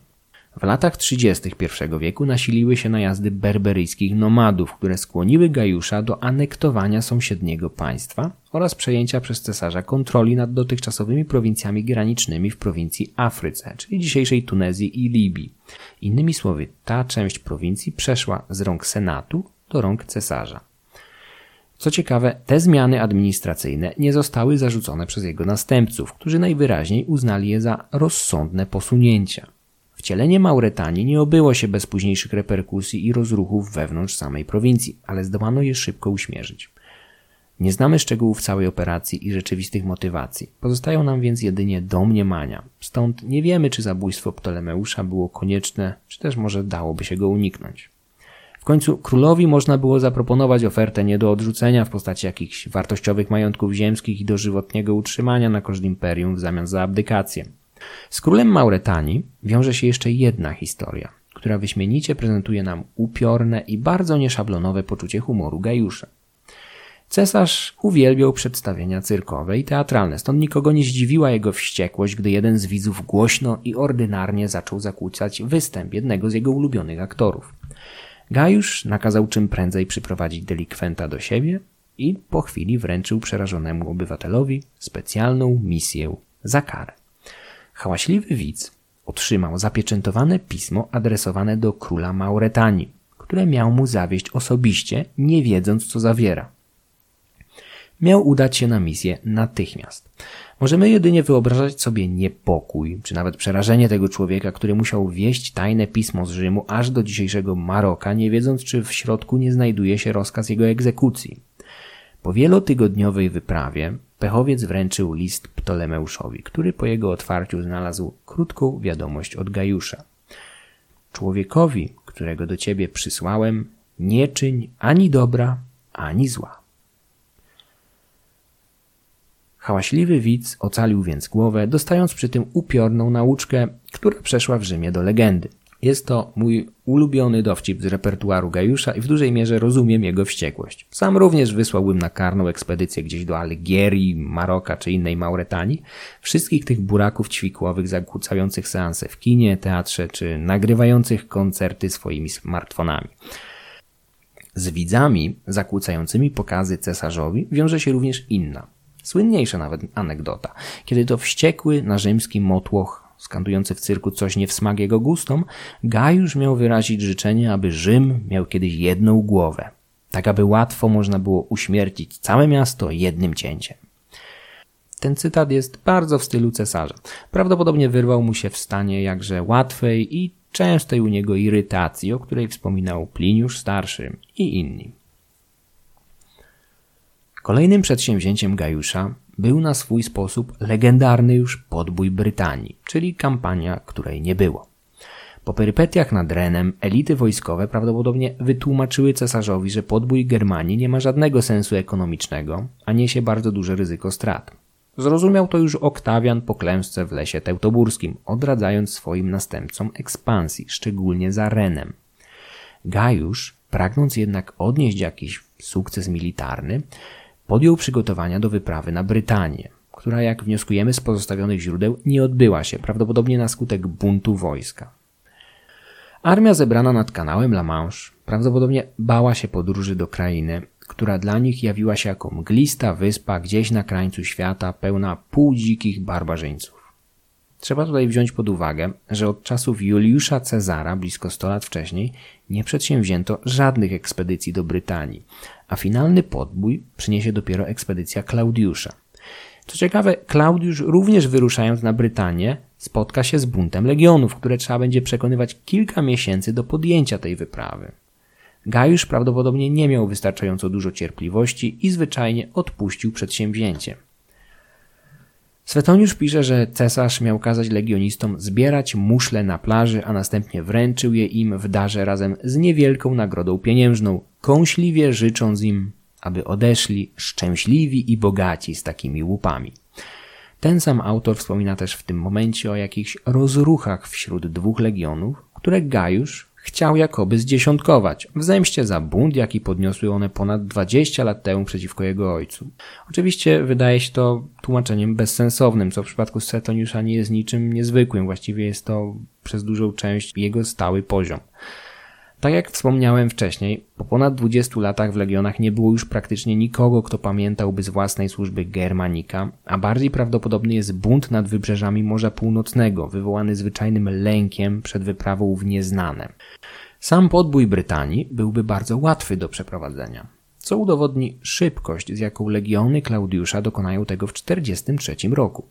W latach 30. I wieku nasiliły się najazdy berberyjskich nomadów, które skłoniły Gajusza do anektowania sąsiedniego państwa oraz przejęcia przez cesarza kontroli nad dotychczasowymi prowincjami granicznymi w prowincji Afryce, czyli dzisiejszej Tunezji i Libii. Innymi słowy, ta część prowincji przeszła z rąk senatu do rąk cesarza. Co ciekawe, te zmiany administracyjne nie zostały zarzucone przez jego następców, którzy najwyraźniej uznali je za rozsądne posunięcia. Wcielenie Mauretanii nie obyło się bez późniejszych reperkusji i rozruchów wewnątrz samej prowincji, ale zdołano je szybko uśmierzyć. Nie znamy szczegółów całej operacji i rzeczywistych motywacji. Pozostają nam więc jedynie domniemania. Stąd nie wiemy, czy zabójstwo Ptolemeusza było konieczne, czy też może dałoby się go uniknąć. W końcu królowi można było zaproponować ofertę nie do odrzucenia w postaci jakichś wartościowych majątków ziemskich i dożywotniego utrzymania na koszt imperium w zamian za abdykację. Z królem Mauretanii wiąże się jeszcze jedna historia, która wyśmienicie prezentuje nam upiorne i bardzo nieszablonowe poczucie humoru Gajusza. Cesarz uwielbiał przedstawienia cyrkowe i teatralne, stąd nikogo nie zdziwiła jego wściekłość, gdy jeden z widzów głośno i ordynarnie zaczął zakłócać występ jednego z jego ulubionych aktorów. Gajusz nakazał czym prędzej przyprowadzić delikwenta do siebie i po chwili wręczył przerażonemu obywatelowi specjalną misję za karę. Hałaśliwy widz otrzymał zapieczętowane pismo adresowane do króla Mauretanii, które miał mu zawieść osobiście, nie wiedząc co zawiera. Miał udać się na misję natychmiast. Możemy jedynie wyobrażać sobie niepokój, czy nawet przerażenie tego człowieka, który musiał wieść tajne pismo z Rzymu aż do dzisiejszego Maroka, nie wiedząc, czy w środku nie znajduje się rozkaz jego egzekucji. Po wielotygodniowej wyprawie Pechowiec wręczył list Ptolemeuszowi, który po jego otwarciu znalazł krótką wiadomość od Gajusza. Człowiekowi, którego do ciebie przysłałem, nie czyń ani dobra, ani zła. Hałaśliwy widz ocalił więc głowę, dostając przy tym upiorną nauczkę, która przeszła w Rzymie do legendy. Jest to mój ulubiony dowcip z repertuaru Gajusza i w dużej mierze rozumiem jego wściekłość. Sam również wysłałbym na karną ekspedycję gdzieś do Algierii, Maroka czy innej Mauretanii. Wszystkich tych buraków ćwikłowych zakłócających seanse w kinie, teatrze czy nagrywających koncerty swoimi smartfonami. Z widzami zakłócającymi pokazy cesarzowi wiąże się również inna, słynniejsza nawet anegdota, kiedy to wściekły na rzymski motłoch skandujący w cyrku coś nie w smak jego gustom, Gajusz miał wyrazić życzenie, aby Rzym miał kiedyś jedną głowę, tak aby łatwo można było uśmiercić całe miasto jednym cięciem. Ten cytat jest bardzo w stylu cesarza. Prawdopodobnie wyrwał mu się w stanie jakże łatwej i częstej u niego irytacji, o której wspominał Pliniusz Starszy i inni. Kolejnym przedsięwzięciem Gajusza był na swój sposób legendarny już podbój Brytanii, czyli kampania, której nie było. Po perypetiach nad Renem elity wojskowe prawdopodobnie wytłumaczyły cesarzowi, że podbój Germanii nie ma żadnego sensu ekonomicznego, a niesie bardzo duże ryzyko strat. Zrozumiał to już Oktawian po klęsce w lesie teutoburskim, odradzając swoim następcom ekspansji, szczególnie za Renem. Gajusz, pragnąc jednak odnieść jakiś sukces militarny, podjął przygotowania do wyprawy na Brytanię, która, jak wnioskujemy z pozostawionych źródeł, nie odbyła się, prawdopodobnie na skutek buntu wojska. Armia zebrana nad kanałem La Manche prawdopodobnie bała się podróży do krainy, która dla nich jawiła się jako mglista wyspa gdzieś na krańcu świata, pełna półdzikich barbarzyńców. Trzeba tutaj wziąć pod uwagę, że od czasów Juliusza Cezara, blisko 100 lat wcześniej, nie przedsięwzięto żadnych ekspedycji do Brytanii, a finalny podbój przyniesie dopiero ekspedycja Klaudiusza. Co ciekawe, Klaudiusz również wyruszając na Brytanię spotka się z buntem legionów, które trzeba będzie przekonywać kilka miesięcy do podjęcia tej wyprawy. Gajusz prawdopodobnie nie miał wystarczająco dużo cierpliwości i zwyczajnie odpuścił przedsięwzięcie. Swetoniusz pisze, że cesarz miał kazać legionistom zbierać muszle na plaży, a następnie wręczył je im w darze razem z niewielką nagrodą pieniężną, kąśliwie życząc im, aby odeszli szczęśliwi i bogaci z takimi łupami. Ten sam autor wspomina też w tym momencie o jakichś rozruchach wśród dwóch legionów, które Gajusz chciał jakoby zdziesiątkować w zemście za bunt, jaki podniosły one ponad 20 lat temu przeciwko jego ojcu. Oczywiście wydaje się to tłumaczeniem bezsensownym, co w przypadku Setoniusza nie jest niczym niezwykłym, właściwie jest to przez dużą część jego stały poziom. Tak jak wspomniałem wcześniej, po ponad 20 latach w Legionach nie było już praktycznie nikogo, kto pamiętałby z własnej służby Germanika, a bardziej prawdopodobny jest bunt nad wybrzeżami Morza Północnego, wywołany zwyczajnym lękiem przed wyprawą w nieznane. Sam podbój Brytanii byłby bardzo łatwy do przeprowadzenia, co udowodni szybkość, z jaką legiony Klaudiusza dokonają tego w 1943 roku.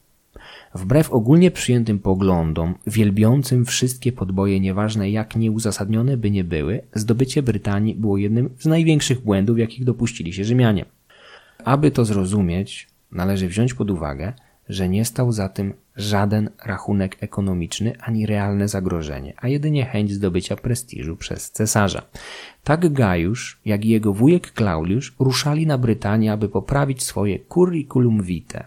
Wbrew ogólnie przyjętym poglądom, wielbiącym wszystkie podboje, nieważne jak nieuzasadnione by nie były, zdobycie Brytanii było jednym z największych błędów, jakich dopuścili się Rzymianie. Aby to zrozumieć, należy wziąć pod uwagę, że nie stał za tym żaden rachunek ekonomiczny ani realne zagrożenie, a jedynie chęć zdobycia prestiżu przez cesarza. Tak Gajusz, jak i jego wujek Klaudiusz ruszali na Brytanię, aby poprawić swoje curriculum vitae.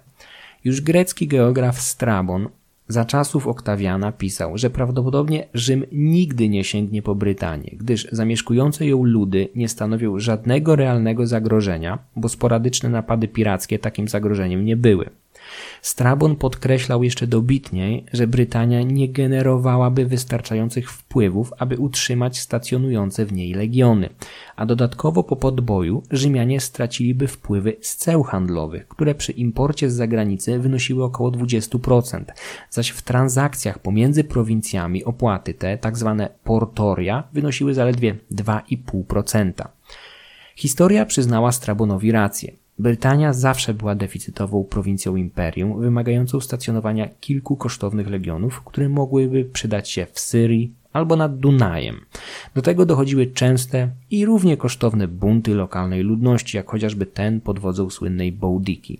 Już grecki geograf Strabon za czasów Oktawiana pisał, że prawdopodobnie Rzym nigdy nie sięgnie po Brytanię, gdyż zamieszkujące ją ludy nie stanowią żadnego realnego zagrożenia, bo sporadyczne napady pirackie takim zagrożeniem nie były. Strabon podkreślał jeszcze dobitniej, że Brytania nie generowałaby wystarczających wpływów, aby utrzymać stacjonujące w niej legiony, a dodatkowo po podboju Rzymianie straciliby wpływy z ceł handlowych, które przy imporcie z zagranicy wynosiły około 20%, zaś w transakcjach pomiędzy prowincjami opłaty te, tak zwane portoria, wynosiły zaledwie 2,5%. Historia przyznała Strabonowi rację. Brytania zawsze była deficytową prowincją imperium, wymagającą stacjonowania kilku kosztownych legionów, które mogłyby przydać się w Syrii albo nad Dunajem. Do tego dochodziły częste i równie kosztowne bunty lokalnej ludności, jak chociażby ten pod wodzą słynnej Boudiki.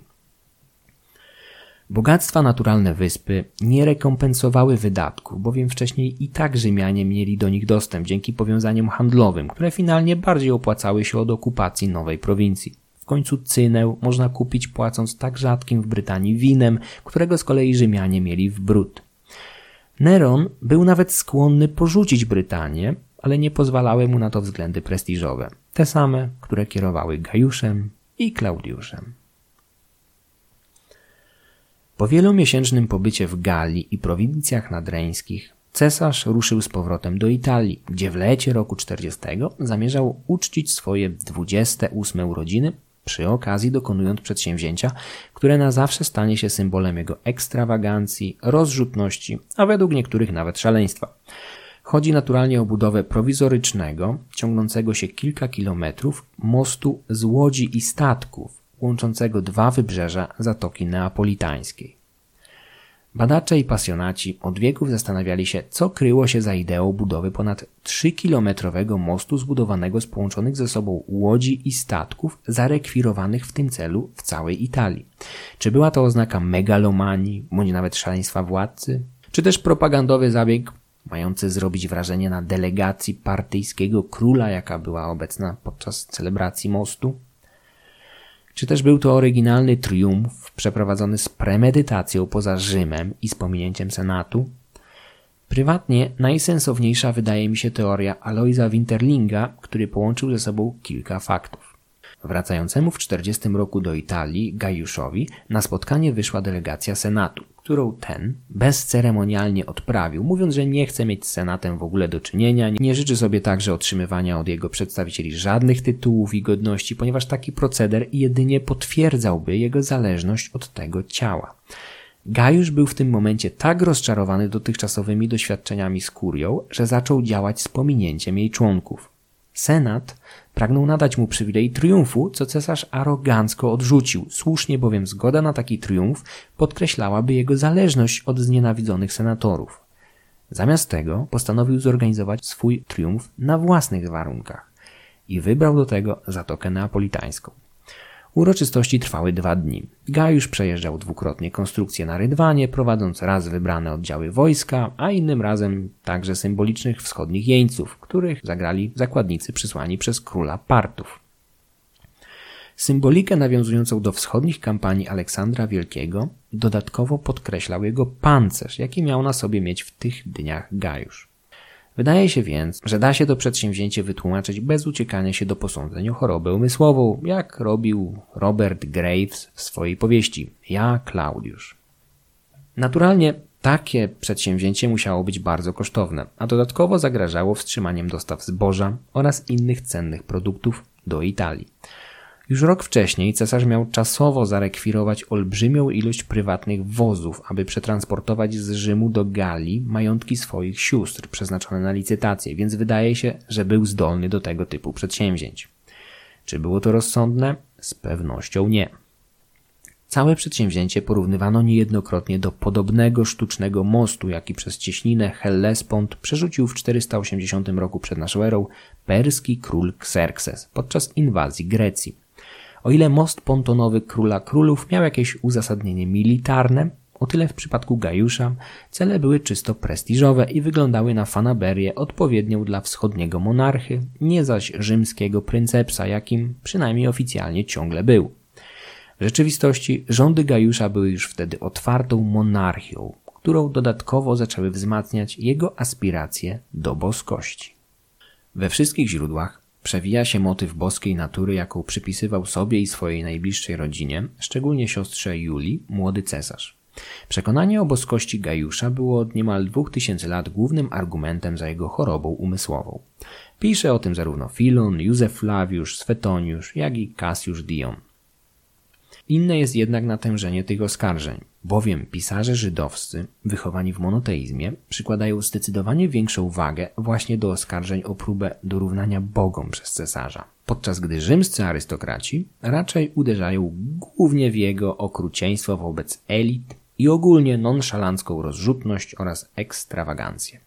Bogactwa naturalne wyspy nie rekompensowały wydatków, bowiem wcześniej i tak Rzymianie mieli do nich dostęp dzięki powiązaniom handlowym, które finalnie bardziej opłacały się od okupacji nowej prowincji. W końcu cynę można kupić płacąc tak rzadkim w Brytanii winem, którego z kolei Rzymianie mieli w brud. Neron był nawet skłonny porzucić Brytanię, ale nie pozwalały mu na to względy prestiżowe, te same, które kierowały Gajuszem i Klaudiuszem. Po wielomiesięcznym pobycie w Galii i prowincjach nadreńskich cesarz ruszył z powrotem do Italii, gdzie w lecie roku 40 zamierzał uczcić swoje 28 urodziny przy okazji dokonując przedsięwzięcia, które na zawsze stanie się symbolem jego ekstrawagancji, rozrzutności, a według niektórych nawet szaleństwa. Chodzi naturalnie o budowę prowizorycznego, ciągnącego się kilka kilometrów mostu z łodzi i statków, łączącego dwa wybrzeża Zatoki Neapolitańskiej. Badacze i pasjonaci od wieków zastanawiali się, co kryło się za ideą budowy ponad 3-kilometrowego mostu zbudowanego z połączonych ze sobą łodzi i statków zarekwirowanych w tym celu w całej Italii. Czy była to oznaka megalomanii, bądź nawet szaleństwa władcy? Czy też propagandowy zabieg mający zrobić wrażenie na delegacji partyjskiego króla, jaka była obecna podczas celebracji mostu? Czy też był to oryginalny triumf przeprowadzony z premedytacją poza Rzymem i z pominięciem Senatu? Prywatnie najsensowniejsza wydaje mi się teoria Aloisa Winterlinga, który połączył ze sobą kilka faktów. Wracającemu w 40 roku do Italii Gajuszowi na spotkanie wyszła delegacja Senatu którą ten bezceremonialnie odprawił, mówiąc, że nie chce mieć z Senatem w ogóle do czynienia, nie życzy sobie także otrzymywania od jego przedstawicieli żadnych tytułów i godności, ponieważ taki proceder jedynie potwierdzałby jego zależność od tego ciała. Gajusz był w tym momencie tak rozczarowany dotychczasowymi doświadczeniami z kurią, że zaczął działać z pominięciem jej członków. Senat pragnął nadać mu przywilej triumfu, co cesarz arogancko odrzucił, słusznie bowiem zgoda na taki triumf podkreślałaby jego zależność od znienawidzonych senatorów. Zamiast tego postanowił zorganizować swój triumf na własnych warunkach i wybrał do tego Zatokę Neapolitańską. Uroczystości trwały dwa dni. Gajusz przejeżdżał dwukrotnie konstrukcję na Rydwanie, prowadząc raz wybrane oddziały wojska, a innym razem także symbolicznych wschodnich jeńców, których zagrali zakładnicy przysłani przez króla Partów. Symbolikę nawiązującą do wschodnich kampanii Aleksandra Wielkiego dodatkowo podkreślał jego pancerz, jaki miał na sobie mieć w tych dniach Gajusz. Wydaje się więc, że da się to przedsięwzięcie wytłumaczyć bez uciekania się do posądzeń o chorobę umysłową, jak robił Robert Graves w swojej powieści Ja, Klaudiusz. Naturalnie takie przedsięwzięcie musiało być bardzo kosztowne, a dodatkowo zagrażało wstrzymaniem dostaw zboża oraz innych cennych produktów do Italii. Już rok wcześniej cesarz miał czasowo zarekwirować olbrzymią ilość prywatnych wozów, aby przetransportować z Rzymu do Galii majątki swoich sióstr przeznaczone na licytację, więc wydaje się, że był zdolny do tego typu przedsięwzięć. Czy było to rozsądne? Z pewnością nie. Całe przedsięwzięcie porównywano niejednokrotnie do podobnego sztucznego mostu, jaki przez cieśninę Hellespont przerzucił w 480 roku przed naszą erą perski król Xerxes podczas inwazji Grecji. O ile most pontonowy Króla Królów miał jakieś uzasadnienie militarne, o tyle w przypadku Gajusza cele były czysto prestiżowe i wyglądały na fanaberię odpowiednią dla wschodniego monarchy, nie zaś rzymskiego pryncepsa, jakim przynajmniej oficjalnie ciągle był. W rzeczywistości rządy Gajusza były już wtedy otwartą monarchią, którą dodatkowo zaczęły wzmacniać jego aspiracje do boskości. We wszystkich źródłach Przewija się motyw boskiej natury, jaką przypisywał sobie i swojej najbliższej rodzinie, szczególnie siostrze Julii, młody cesarz. Przekonanie o boskości Gajusza było od niemal dwóch tysięcy lat głównym argumentem za jego chorobą umysłową. Pisze o tym zarówno Filon, Józef Flaviusz, Swetoniusz, jak i Cassius Dion. Inne jest jednak natężenie tych oskarżeń, bowiem pisarze żydowscy, wychowani w monoteizmie, przykładają zdecydowanie większą wagę właśnie do oskarżeń o próbę dorównania bogom przez cesarza, podczas gdy rzymscy arystokraci raczej uderzają głównie w jego okrucieństwo wobec elit i ogólnie nonszalancką rozrzutność oraz ekstrawagancję.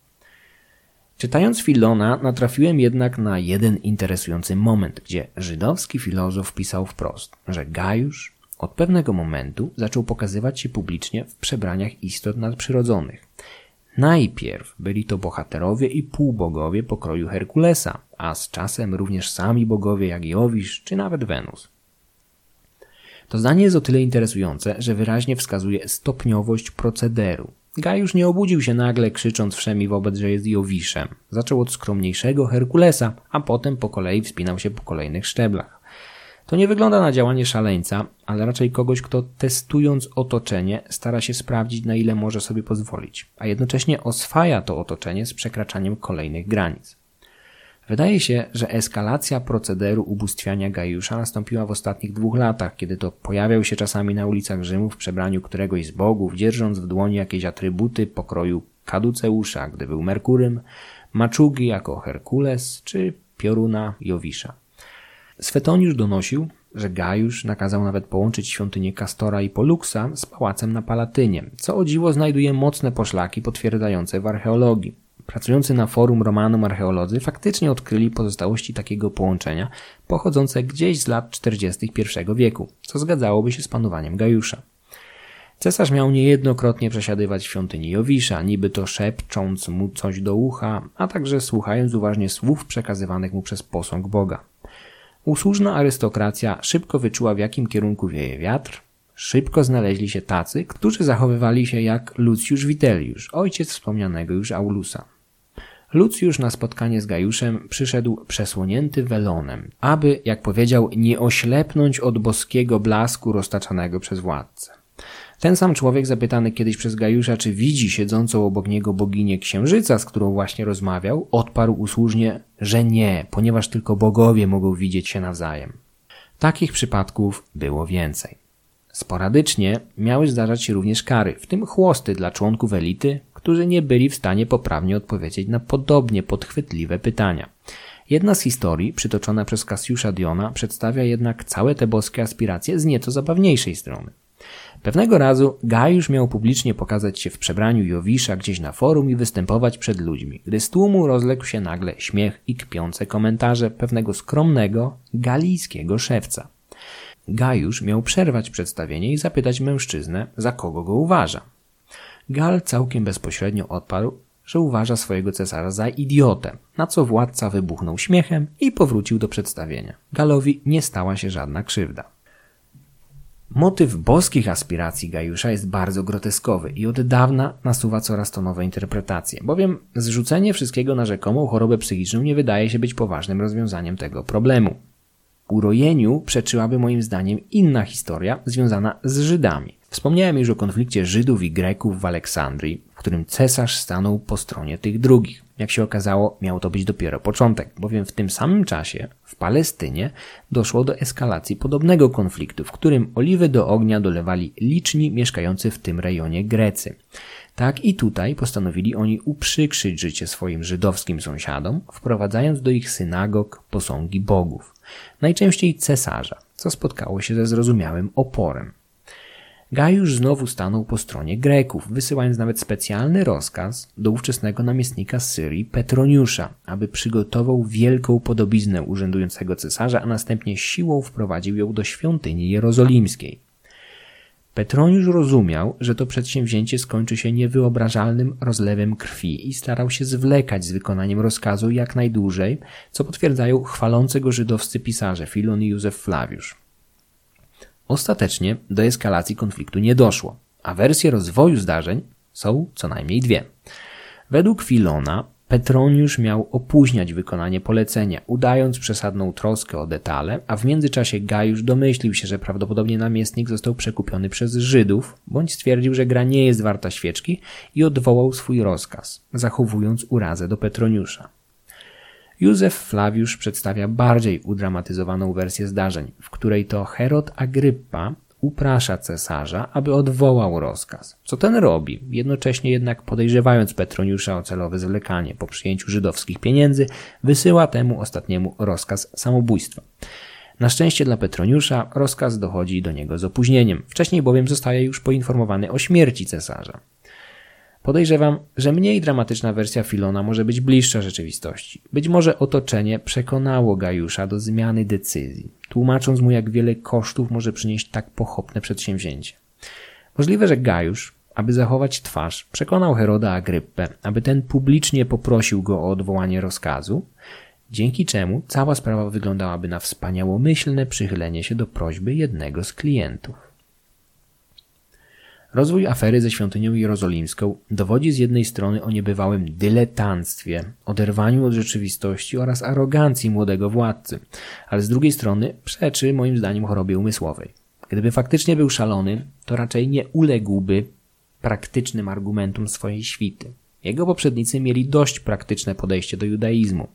Czytając Filona, natrafiłem jednak na jeden interesujący moment, gdzie żydowski filozof pisał wprost, że Gajusz od pewnego momentu zaczął pokazywać się publicznie w przebraniach istot nadprzyrodzonych. Najpierw byli to bohaterowie i półbogowie pokroju Herkulesa, a z czasem również sami bogowie jak Jowisz czy nawet Wenus. To zdanie jest o tyle interesujące, że wyraźnie wskazuje stopniowość procederu. Gajusz nie obudził się nagle krzycząc wszemi wobec, że jest Jowiszem. Zaczął od skromniejszego Herkulesa, a potem po kolei wspinał się po kolejnych szczeblach. To nie wygląda na działanie szaleńca, ale raczej kogoś, kto testując otoczenie stara się sprawdzić, na ile może sobie pozwolić, a jednocześnie oswaja to otoczenie z przekraczaniem kolejnych granic. Wydaje się, że eskalacja procederu ubóstwiania Gajusza nastąpiła w ostatnich dwóch latach, kiedy to pojawiał się czasami na ulicach Rzymu w przebraniu któregoś z bogów, dzierżąc w dłoni jakieś atrybuty pokroju Kaduceusza, gdy był Merkurym, Maczugi jako Herkules czy Pioruna Jowisza. Swetoniusz donosił, że Gajusz nakazał nawet połączyć świątynię Kastora i Poluksa z pałacem na Palatynie, co o dziwo znajduje mocne poszlaki potwierdzające w archeologii. Pracujący na forum Romanum archeolodzy faktycznie odkryli pozostałości takiego połączenia pochodzące gdzieś z lat 40. I wieku, co zgadzałoby się z panowaniem Gajusza. Cesarz miał niejednokrotnie przesiadywać w świątyni Jowisza, niby to szepcząc mu coś do ucha, a także słuchając uważnie słów przekazywanych mu przez posąg Boga. Usłużna arystokracja szybko wyczuła w jakim kierunku wieje wiatr, szybko znaleźli się tacy, którzy zachowywali się jak Lucjusz Vitellius, ojciec wspomnianego już Aulusa. Lucjusz na spotkanie z Gajuszem przyszedł przesłonięty welonem, aby, jak powiedział, nie oślepnąć od boskiego blasku roztaczanego przez władcę. Ten sam człowiek zapytany kiedyś przez Gajusza, czy widzi siedzącą obok niego boginię księżyca, z którą właśnie rozmawiał, odparł usłużnie, że nie, ponieważ tylko bogowie mogą widzieć się nawzajem. Takich przypadków było więcej. Sporadycznie miały zdarzać się również kary, w tym chłosty dla członków elity, którzy nie byli w stanie poprawnie odpowiedzieć na podobnie podchwytliwe pytania. Jedna z historii, przytoczona przez Kasiusza Diona, przedstawia jednak całe te boskie aspiracje z nieco zabawniejszej strony. Pewnego razu Gajusz miał publicznie pokazać się w przebraniu Jowisza gdzieś na forum i występować przed ludźmi, gdy z tłumu rozległ się nagle śmiech i kpiące komentarze pewnego skromnego, galijskiego szewca. Gajusz miał przerwać przedstawienie i zapytać mężczyznę, za kogo go uważa. Gal całkiem bezpośrednio odparł, że uważa swojego cesarza za idiotę, na co władca wybuchnął śmiechem i powrócił do przedstawienia. Galowi nie stała się żadna krzywda. Motyw boskich aspiracji Gajusza jest bardzo groteskowy i od dawna nasuwa coraz to nowe interpretacje, bowiem zrzucenie wszystkiego na rzekomą chorobę psychiczną nie wydaje się być poważnym rozwiązaniem tego problemu. Urojeniu przeczyłaby moim zdaniem inna historia związana z Żydami. Wspomniałem już o konflikcie Żydów i Greków w Aleksandrii, w którym cesarz stanął po stronie tych drugich. Jak się okazało, miał to być dopiero początek, bowiem w tym samym czasie w Palestynie doszło do eskalacji podobnego konfliktu, w którym oliwy do ognia dolewali liczni mieszkający w tym rejonie Grecy. Tak i tutaj postanowili oni uprzykrzyć życie swoim żydowskim sąsiadom, wprowadzając do ich synagog posągi bogów, najczęściej cesarza, co spotkało się ze zrozumiałym oporem. Gajusz znowu stanął po stronie Greków, wysyłając nawet specjalny rozkaz do ówczesnego namiestnika Syrii Petroniusza, aby przygotował wielką podobiznę urzędującego cesarza, a następnie siłą wprowadził ją do świątyni jerozolimskiej. Petroniusz rozumiał, że to przedsięwzięcie skończy się niewyobrażalnym rozlewem krwi i starał się zwlekać z wykonaniem rozkazu jak najdłużej, co potwierdzają chwalące go żydowscy pisarze Filon i Józef Flawiusz. Ostatecznie do eskalacji konfliktu nie doszło, a wersje rozwoju zdarzeń są co najmniej dwie. Według Filona Petroniusz miał opóźniać wykonanie polecenia, udając przesadną troskę o detale, a w międzyczasie Gajusz domyślił się, że prawdopodobnie namiestnik został przekupiony przez Żydów, bądź stwierdził, że gra nie jest warta świeczki i odwołał swój rozkaz, zachowując urazę do Petroniusza. Józef Flawiusz przedstawia bardziej udramatyzowaną wersję zdarzeń, w której to Herod Agryppa uprasza cesarza, aby odwołał rozkaz. Co ten robi, jednocześnie jednak podejrzewając Petroniusza o celowe zwlekanie po przyjęciu żydowskich pieniędzy, wysyła temu ostatniemu rozkaz samobójstwa. Na szczęście dla Petroniusza rozkaz dochodzi do niego z opóźnieniem, wcześniej bowiem zostaje już poinformowany o śmierci cesarza. Podejrzewam, że mniej dramatyczna wersja Filona może być bliższa rzeczywistości. Być może otoczenie przekonało Gajusza do zmiany decyzji, tłumacząc mu, jak wiele kosztów może przynieść tak pochopne przedsięwzięcie. Możliwe, że Gajusz, aby zachować twarz, przekonał Heroda Agryppę, aby ten publicznie poprosił go o odwołanie rozkazu, dzięki czemu cała sprawa wyglądałaby na wspaniałomyślne przychylenie się do prośby jednego z klientów. Rozwój afery ze świątynią jerozolimską dowodzi z jednej strony o niebywałym dyletanctwie, oderwaniu od rzeczywistości oraz arogancji młodego władcy, ale z drugiej strony przeczy moim zdaniem chorobie umysłowej. Gdyby faktycznie był szalony, to raczej nie uległby praktycznym argumentom swojej świty. Jego poprzednicy mieli dość praktyczne podejście do judaizmu.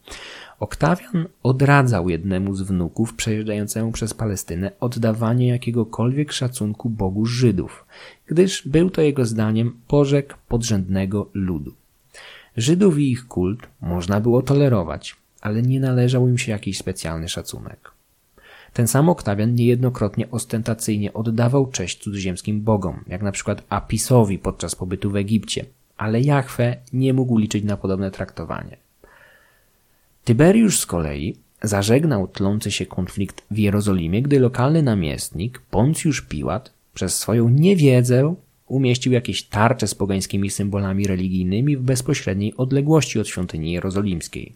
Oktawian odradzał jednemu z wnuków przejeżdżającemu przez Palestynę oddawanie jakiegokolwiek szacunku Bogu Żydów, gdyż był to jego zdaniem pożek podrzędnego ludu. Żydów i ich kult można było tolerować, ale nie należał im się jakiś specjalny szacunek. Ten sam Oktawian niejednokrotnie ostentacyjnie oddawał cześć cudzoziemskim bogom, jak na przykład Apisowi podczas pobytu w Egipcie, ale Jahwe nie mógł liczyć na podobne traktowanie. Tyberiusz z kolei zażegnał tlący się konflikt w Jerozolimie, gdy lokalny namiestnik Poncjusz Piłat przez swoją niewiedzę umieścił jakieś tarcze z pogańskimi symbolami religijnymi w bezpośredniej odległości od świątyni jerozolimskiej.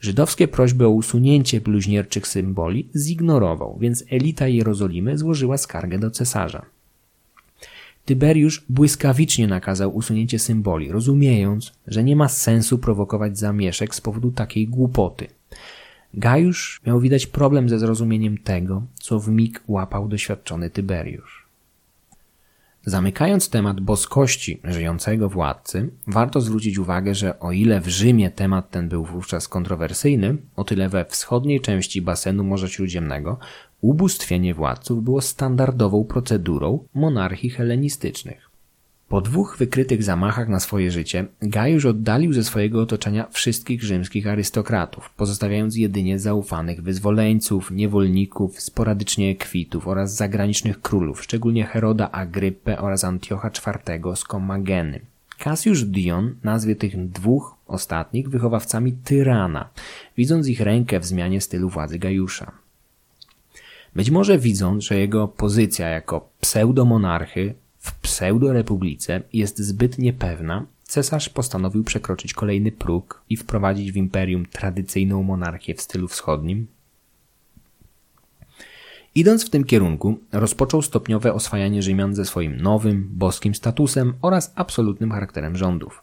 Żydowskie prośby o usunięcie bluźnierczych symboli zignorował, więc elita Jerozolimy złożyła skargę do cesarza. Tyberiusz błyskawicznie nakazał usunięcie symboli, rozumiejąc, że nie ma sensu prowokować zamieszek z powodu takiej głupoty. Gajusz miał widać problem ze zrozumieniem tego, co w mig łapał doświadczony Tyberiusz. Zamykając temat boskości żyjącego władcy, warto zwrócić uwagę, że o ile w Rzymie temat ten był wówczas kontrowersyjny, o tyle we wschodniej części basenu Morza Śródziemnego ubóstwienie władców było standardową procedurą monarchii helenistycznych. Po dwóch wykrytych zamachach na swoje życie, Gajusz oddalił ze swojego otoczenia wszystkich rzymskich arystokratów, pozostawiając jedynie zaufanych wyzwoleńców, niewolników, sporadycznie ekwitów oraz zagranicznych królów, szczególnie Heroda Agryppę oraz Antiocha IV z Komageny. Cassius Dion nazwie tych dwóch ostatnich wychowawcami tyrana, widząc ich rękę w zmianie stylu władzy Gajusza. Być może widząc, że jego pozycja jako pseudomonarchy w pseudorepublice jest zbyt niepewna, cesarz postanowił przekroczyć kolejny próg i wprowadzić w imperium tradycyjną monarchię w stylu wschodnim. Idąc w tym kierunku, rozpoczął stopniowe oswajanie Rzymian ze swoim nowym, boskim statusem oraz absolutnym charakterem rządów.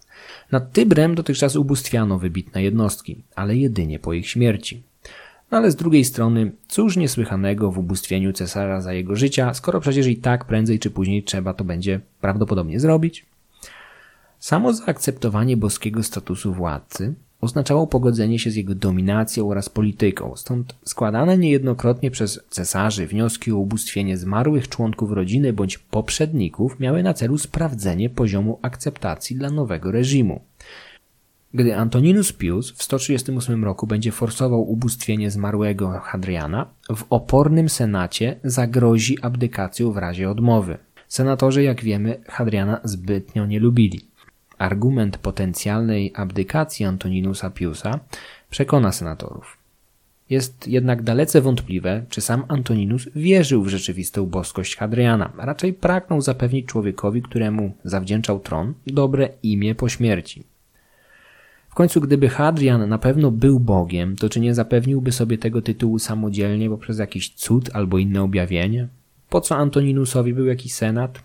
Nad Tybrem dotychczas ubóstwiano wybitne jednostki, ale jedynie po ich śmierci. Ale z drugiej strony, cóż niesłychanego w ubóstwieniu cesarza za jego życia, skoro przecież i tak prędzej czy później trzeba to będzie prawdopodobnie zrobić? Samo zaakceptowanie boskiego statusu władcy oznaczało pogodzenie się z jego dominacją oraz polityką, stąd składane niejednokrotnie przez cesarzy wnioski o ubóstwienie zmarłych członków rodziny bądź poprzedników miały na celu sprawdzenie poziomu akceptacji dla nowego reżimu. Gdy Antoninus Pius w 138 roku będzie forsował ubóstwienie zmarłego Hadriana, w opornym senacie zagrozi abdykacją w razie odmowy. Senatorzy, jak wiemy, Hadriana zbytnio nie lubili. Argument potencjalnej abdykacji Antoninusa Piusa przekona senatorów. Jest jednak dalece wątpliwe, czy sam Antoninus wierzył w rzeczywistą boskość Hadriana. Raczej pragnął zapewnić człowiekowi, któremu zawdzięczał tron, dobre imię po śmierci. W końcu, gdyby Hadrian na pewno był Bogiem, to czy nie zapewniłby sobie tego tytułu samodzielnie poprzez jakiś cud albo inne objawienie? Po co Antoninusowi był jakiś senat?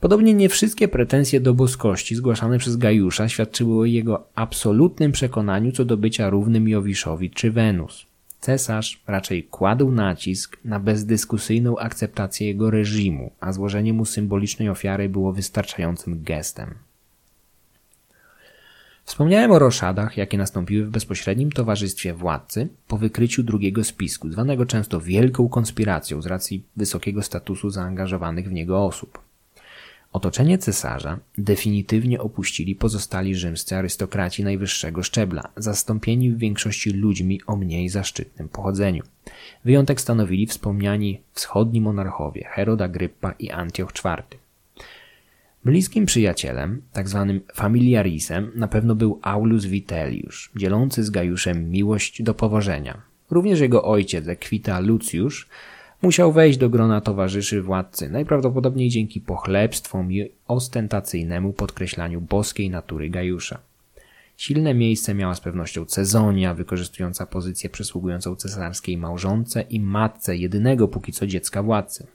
Podobnie nie wszystkie pretensje do boskości zgłaszane przez Gajusza świadczyły o jego absolutnym przekonaniu co do bycia równym Jowiszowi czy Wenus. Cesarz raczej kładł nacisk na bezdyskusyjną akceptację jego reżimu, a złożenie mu symbolicznej ofiary było wystarczającym gestem. Wspomniałem o roszadach, jakie nastąpiły w bezpośrednim towarzystwie władcy po wykryciu drugiego spisku, zwanego często wielką konspiracją z racji wysokiego statusu zaangażowanych w niego osób. Otoczenie cesarza definitywnie opuścili pozostali rzymscy arystokraci najwyższego szczebla, zastąpieni w większości ludźmi o mniej zaszczytnym pochodzeniu. Wyjątek stanowili wspomniani wschodni monarchowie Herod Agryppa i Antioch IV. Bliskim przyjacielem, tak zwanym familiarisem, na pewno był Aulus Vitellius, dzielący z Gajuszem miłość do powożenia. Również jego ojciec, Equita Lucius, musiał wejść do grona towarzyszy władcy, najprawdopodobniej dzięki pochlebstwom i ostentacyjnemu podkreślaniu boskiej natury Gajusza. Silne miejsce miała z pewnością Cezonia, wykorzystująca pozycję przysługującą cesarskiej małżonce i matce jedynego póki co dziecka władcy.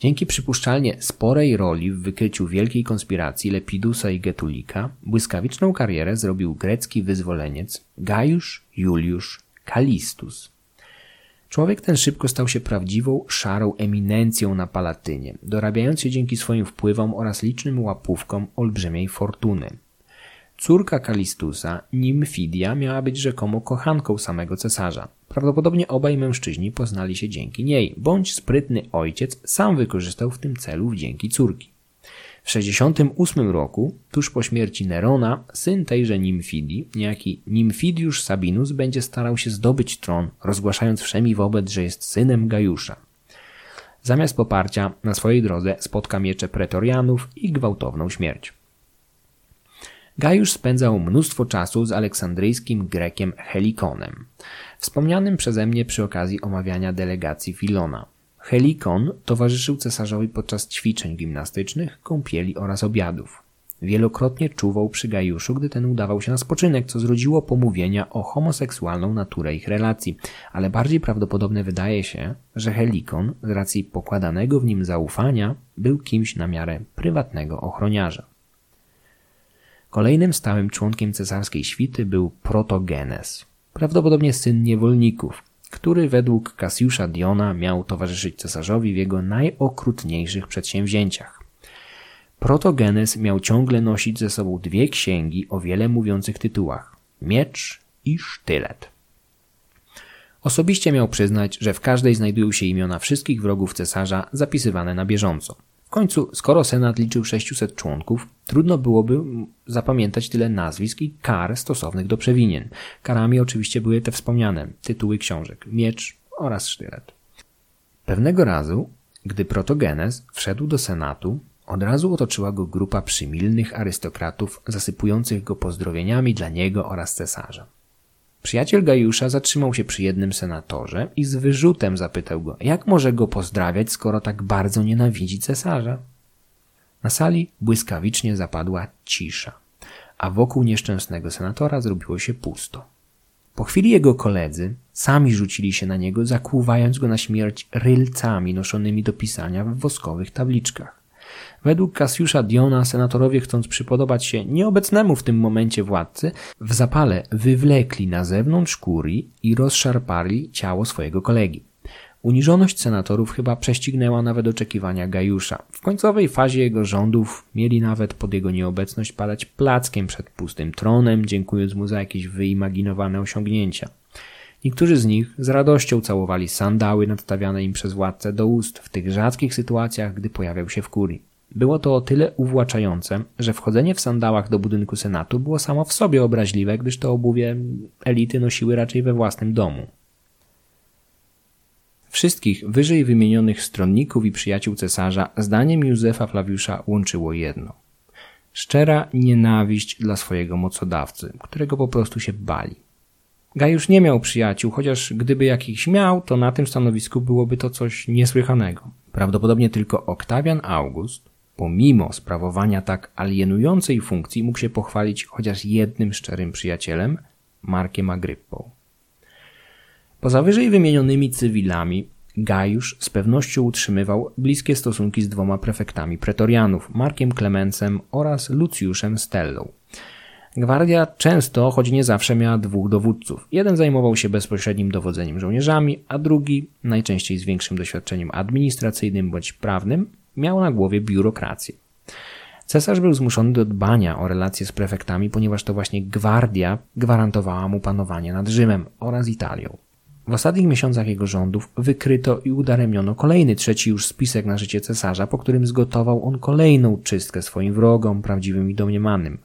Dzięki przypuszczalnie sporej roli w wykryciu wielkiej konspiracji Lepidusa i Getulika, błyskawiczną karierę zrobił grecki wyzwoleniec Gajusz Juliusz Kalistus. Człowiek ten szybko stał się prawdziwą, szarą eminencją na Palatynie, dorabiając się dzięki swoim wpływom oraz licznym łapówkom olbrzymiej fortuny. Córka Kalistusa, Nimfidia, miała być rzekomo kochanką samego cesarza. Prawdopodobnie obaj mężczyźni poznali się dzięki niej, bądź sprytny ojciec sam wykorzystał w tym celu wdzięki córki. W 68 roku, tuż po śmierci Nerona, syn tejże Nimfidii, niejaki Nimfidiusz Sabinus, będzie starał się zdobyć tron, rozgłaszając wszemi wobec, że jest synem Gajusza. Zamiast poparcia na swojej drodze spotka miecze pretorianów i gwałtowną śmierć. Gajusz spędzał mnóstwo czasu z aleksandryjskim Grekiem Helikonem, wspomnianym przeze mnie przy okazji omawiania delegacji Filona. Helikon towarzyszył cesarzowi podczas ćwiczeń gimnastycznych, kąpieli oraz obiadów. Wielokrotnie czuwał przy Gajuszu, gdy ten udawał się na spoczynek, co zrodziło pomówienia o homoseksualną naturę ich relacji, ale bardziej prawdopodobne wydaje się, że Helikon, z racji pokładanego w nim zaufania, był kimś na miarę prywatnego ochroniarza. Kolejnym stałym członkiem cesarskiej świty był Protogenes, prawdopodobnie syn niewolników, który według Kasiusza Diona miał towarzyszyć cesarzowi w jego najokrutniejszych przedsięwzięciach. Protogenes miał ciągle nosić ze sobą dwie księgi o wiele mówiących tytułach Miecz i Sztylet. Osobiście miał przyznać, że w każdej znajdują się imiona wszystkich wrogów cesarza zapisywane na bieżąco. Końcu, skoro Senat liczył 600 członków, trudno byłoby zapamiętać tyle nazwisk i kar stosownych do przewinien. Karami oczywiście były te wspomniane tytuły książek, miecz oraz sztylet. Pewnego razu, gdy Protogenes wszedł do Senatu, od razu otoczyła go grupa przymilnych arystokratów, zasypujących go pozdrowieniami dla niego oraz cesarza. Przyjaciel Gajusza zatrzymał się przy jednym senatorze i z wyrzutem zapytał go, jak może go pozdrawiać, skoro tak bardzo nienawidzi cesarza. Na sali błyskawicznie zapadła cisza, a wokół nieszczęsnego senatora zrobiło się pusto. Po chwili jego koledzy sami rzucili się na niego, zakłuwając go na śmierć rylcami noszonymi do pisania w woskowych tabliczkach. Według Kasiusza Diona senatorowie chcąc przypodobać się nieobecnemu w tym momencie władcy, w zapale wywlekli na zewnątrz kurii i rozszarpali ciało swojego kolegi. Uniżoność senatorów chyba prześcignęła nawet oczekiwania Gajusza. W końcowej fazie jego rządów mieli nawet pod jego nieobecność padać plackiem przed pustym tronem, dziękując mu za jakieś wyimaginowane osiągnięcia. Niektórzy z nich z radością całowali sandały nadstawiane im przez władcę do ust w tych rzadkich sytuacjach, gdy pojawiał się w kurii. Było to o tyle uwłaczające, że wchodzenie w sandałach do budynku Senatu było samo w sobie obraźliwe, gdyż to obuwie elity nosiły raczej we własnym domu. Wszystkich wyżej wymienionych stronników i przyjaciół cesarza zdaniem Józefa Flawiusza łączyło jedno. Szczera nienawiść dla swojego mocodawcy, którego po prostu się bali. Gajusz nie miał przyjaciół, chociaż gdyby jakichś miał, to na tym stanowisku byłoby to coś niesłychanego. Prawdopodobnie tylko Oktawian August, pomimo sprawowania tak alienującej funkcji, mógł się pochwalić chociaż jednym szczerym przyjacielem, Markiem Agryppą. Poza wyżej wymienionymi cywilami, Gajusz z pewnością utrzymywał bliskie stosunki z dwoma prefektami pretorianów, Markiem Klemencem oraz Lucjuszem Stellą. Gwardia często, choć nie zawsze, miała dwóch dowódców. Jeden zajmował się bezpośrednim dowodzeniem żołnierzami, a drugi, najczęściej z większym doświadczeniem administracyjnym bądź prawnym, miał na głowie biurokrację. Cesarz był zmuszony do dbania o relacje z prefektami, ponieważ to właśnie gwardia gwarantowała mu panowanie nad Rzymem oraz Italią. W ostatnich miesiącach jego rządów wykryto i udaremniono kolejny, trzeci już spisek na życie cesarza, po którym zgotował on kolejną czystkę swoim wrogom, prawdziwym i domniemanym.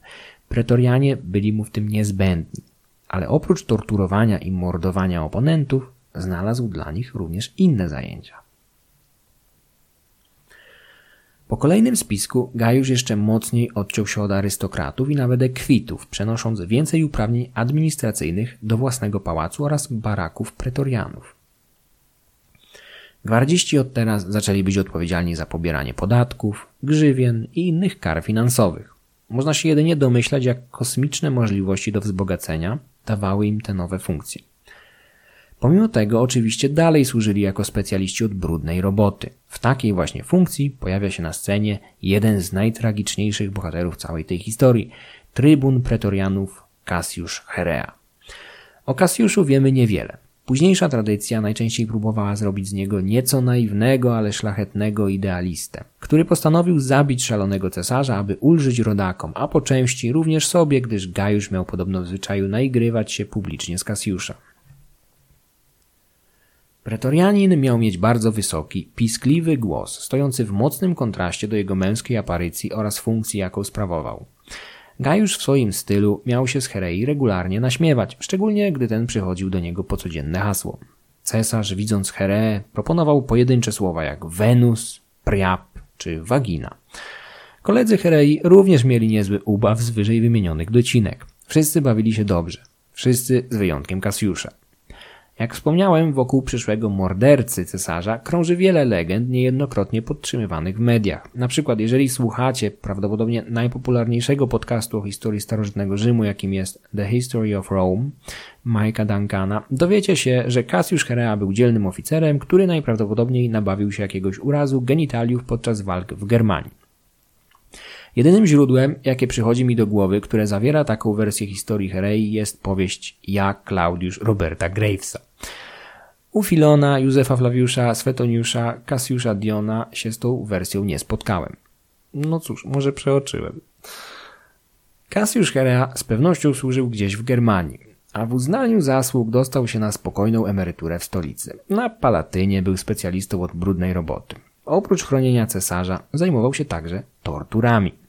Pretorianie byli mu w tym niezbędni, ale oprócz torturowania i mordowania oponentów, znalazł dla nich również inne zajęcia. Po kolejnym spisku Gajusz jeszcze mocniej odciął się od arystokratów i nawet ekwitów, przenosząc więcej uprawnień administracyjnych do własnego pałacu oraz baraków pretorianów. Gwardziści od teraz zaczęli być odpowiedzialni za pobieranie podatków, grzywien i innych kar finansowych. Można się jedynie domyślać, jak kosmiczne możliwości do wzbogacenia dawały im te nowe funkcje. Pomimo tego oczywiście dalej służyli jako specjaliści od brudnej roboty. W takiej właśnie funkcji pojawia się na scenie jeden z najtragiczniejszych bohaterów całej tej historii, trybun pretorianów Cassius Herea. O Cassiuszu wiemy niewiele. Późniejsza tradycja najczęściej próbowała zrobić z niego nieco naiwnego, ale szlachetnego idealistę, który postanowił zabić szalonego cesarza, aby ulżyć rodakom, a po części również sobie, gdyż Gajusz miał podobno w zwyczaju naigrywać się publicznie z Cassiusza. Pretorianin miał mieć bardzo wysoki, piskliwy głos, stojący w mocnym kontraście do jego męskiej aparycji oraz funkcji, jaką sprawował. Gajusz w swoim stylu miał się z Herei regularnie naśmiewać, szczególnie gdy ten przychodził do niego po codzienne hasło. Cesarz, widząc Hereę, proponował pojedyncze słowa jak Wenus, Priap czy Wagina. Koledzy Herei również mieli niezły ubaw z wyżej wymienionych docinek. Wszyscy bawili się dobrze. Wszyscy z wyjątkiem Kasiusza. Jak wspomniałem, wokół przyszłego mordercy cesarza krąży wiele legend niejednokrotnie podtrzymywanych w mediach. Na przykład, jeżeli słuchacie prawdopodobnie najpopularniejszego podcastu o historii starożytnego Rzymu, jakim jest The History of Rome, Mike'a Duncana, dowiecie się, że Cassius Herea był dzielnym oficerem, który najprawdopodobniej nabawił się jakiegoś urazu genitaliów podczas walk w Germanii. Jedynym źródłem, jakie przychodzi mi do głowy, które zawiera taką wersję historii Herei, jest powieść Ja, Klaudiusz Roberta Gravesa. U Filona, Józefa Flawiusza, Swetoniusza, Kasiusza Diona się z tą wersją nie spotkałem. No cóż, może przeoczyłem. Kasiusz Herea z pewnością służył gdzieś w Germanii, a w uznaniu zasług dostał się na spokojną emeryturę w stolicy. Na Palatynie był specjalistą od brudnej roboty. Oprócz chronienia cesarza zajmował się także torturami.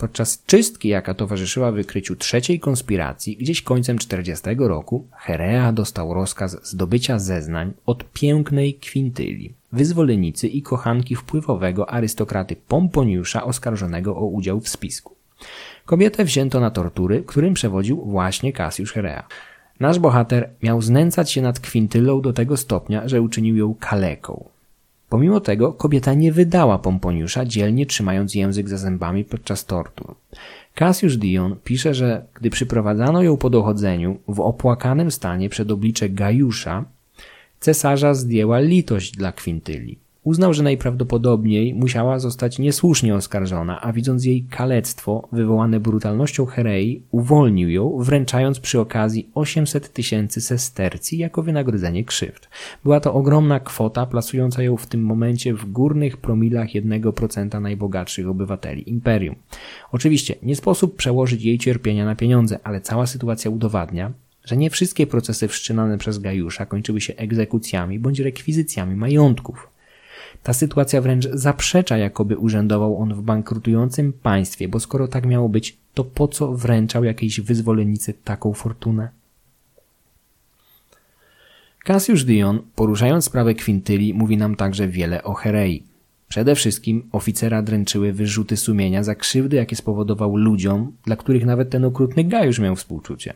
Podczas czystki, jaka towarzyszyła wykryciu trzeciej konspiracji, gdzieś końcem 40 roku, Herea dostał rozkaz zdobycia zeznań od pięknej Kwintyli, wyzwolenicy i kochanki wpływowego arystokraty Pomponiusza oskarżonego o udział w spisku. Kobietę wzięto na tortury, którym przewodził właśnie Cassius Herea. Nasz bohater miał znęcać się nad Kwintylą do tego stopnia, że uczynił ją kaleką. Pomimo tego kobieta nie wydała Pomponiusza, dzielnie trzymając język za zębami podczas tortur. Cassius Dion pisze, że gdy przyprowadzano ją po dochodzeniu w opłakanym stanie przed oblicze Gajusza, cesarza zdjęła litość dla Kwintyli. Uznał, że najprawdopodobniej musiała zostać niesłusznie oskarżona, a widząc jej kalectwo wywołane brutalnością Herei, uwolnił ją, wręczając przy okazji 800 tysięcy sestercji jako wynagrodzenie krzywd. Była to ogromna kwota, plasująca ją w tym momencie w górnych promilach 1% najbogatszych obywateli imperium. Oczywiście nie sposób przełożyć jej cierpienia na pieniądze, ale cała sytuacja udowadnia, że nie wszystkie procesy wszczynane przez Gajusza kończyły się egzekucjami bądź rekwizycjami majątków. Ta sytuacja wręcz zaprzecza, jakoby urzędował on w bankrutującym państwie, bo skoro tak miało być, to po co wręczał jakiejś wyzwolenicy taką fortunę? Cassius Dion, poruszając sprawę Kwintyli, mówi nam także wiele o Herei. Przede wszystkim oficera dręczyły wyrzuty sumienia za krzywdy, jakie spowodował ludziom, dla których nawet ten okrutny Gajusz miał współczucie.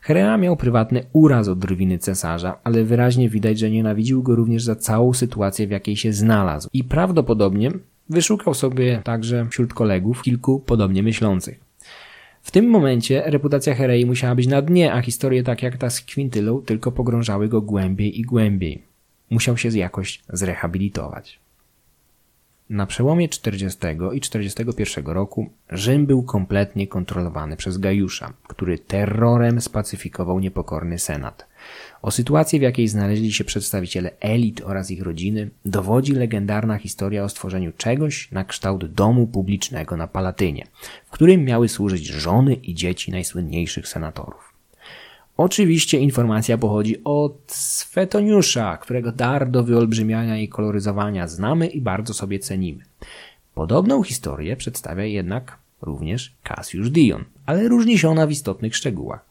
Herea miał prywatny uraz od drwiny cesarza, ale wyraźnie widać, że nienawidził go również za całą sytuację, w jakiej się znalazł i prawdopodobnie wyszukał sobie także wśród kolegów kilku podobnie myślących. W tym momencie reputacja Herei musiała być na dnie, a historie tak jak ta z Kwintylą tylko pogrążały go głębiej i głębiej. Musiał się jakoś zrehabilitować. Na przełomie 40 i 41 roku Rzym był kompletnie kontrolowany przez Gajusza, który terrorem spacyfikował niepokorny senat. O sytuacji, w jakiej znaleźli się przedstawiciele elit oraz ich rodziny, dowodzi legendarna historia o stworzeniu czegoś na kształt domu publicznego na Palatynie, w którym miały służyć żony i dzieci najsłynniejszych senatorów. Oczywiście informacja pochodzi od Swetoniusza, którego dar do wyolbrzymiania i koloryzowania znamy i bardzo sobie cenimy. Podobną historię przedstawia jednak również Cassius Dion, ale różni się ona w istotnych szczegółach.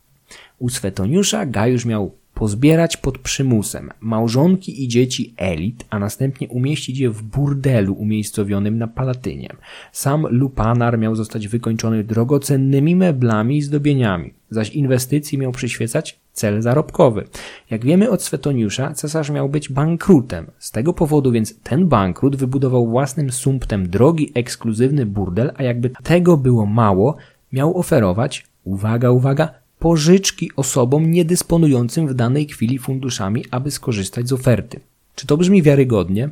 U Swetoniusza Gajusz miał pozbierać pod przymusem małżonki i dzieci elit, a następnie umieścić je w burdelu umiejscowionym na Palatynie. Sam Lupanar miał zostać wykończony drogocennymi meblami i zdobieniami, zaś inwestycji miał przyświecać cel zarobkowy. Jak wiemy od Swetoniusza, cesarz miał być bankrutem. Z tego powodu więc ten bankrut wybudował własnym sumptem drogi ekskluzywny burdel, a jakby tego było mało, miał oferować, uwaga, uwaga, pożyczki osobom niedysponującym w danej chwili funduszami, aby skorzystać z oferty. Czy to brzmi wiarygodnie?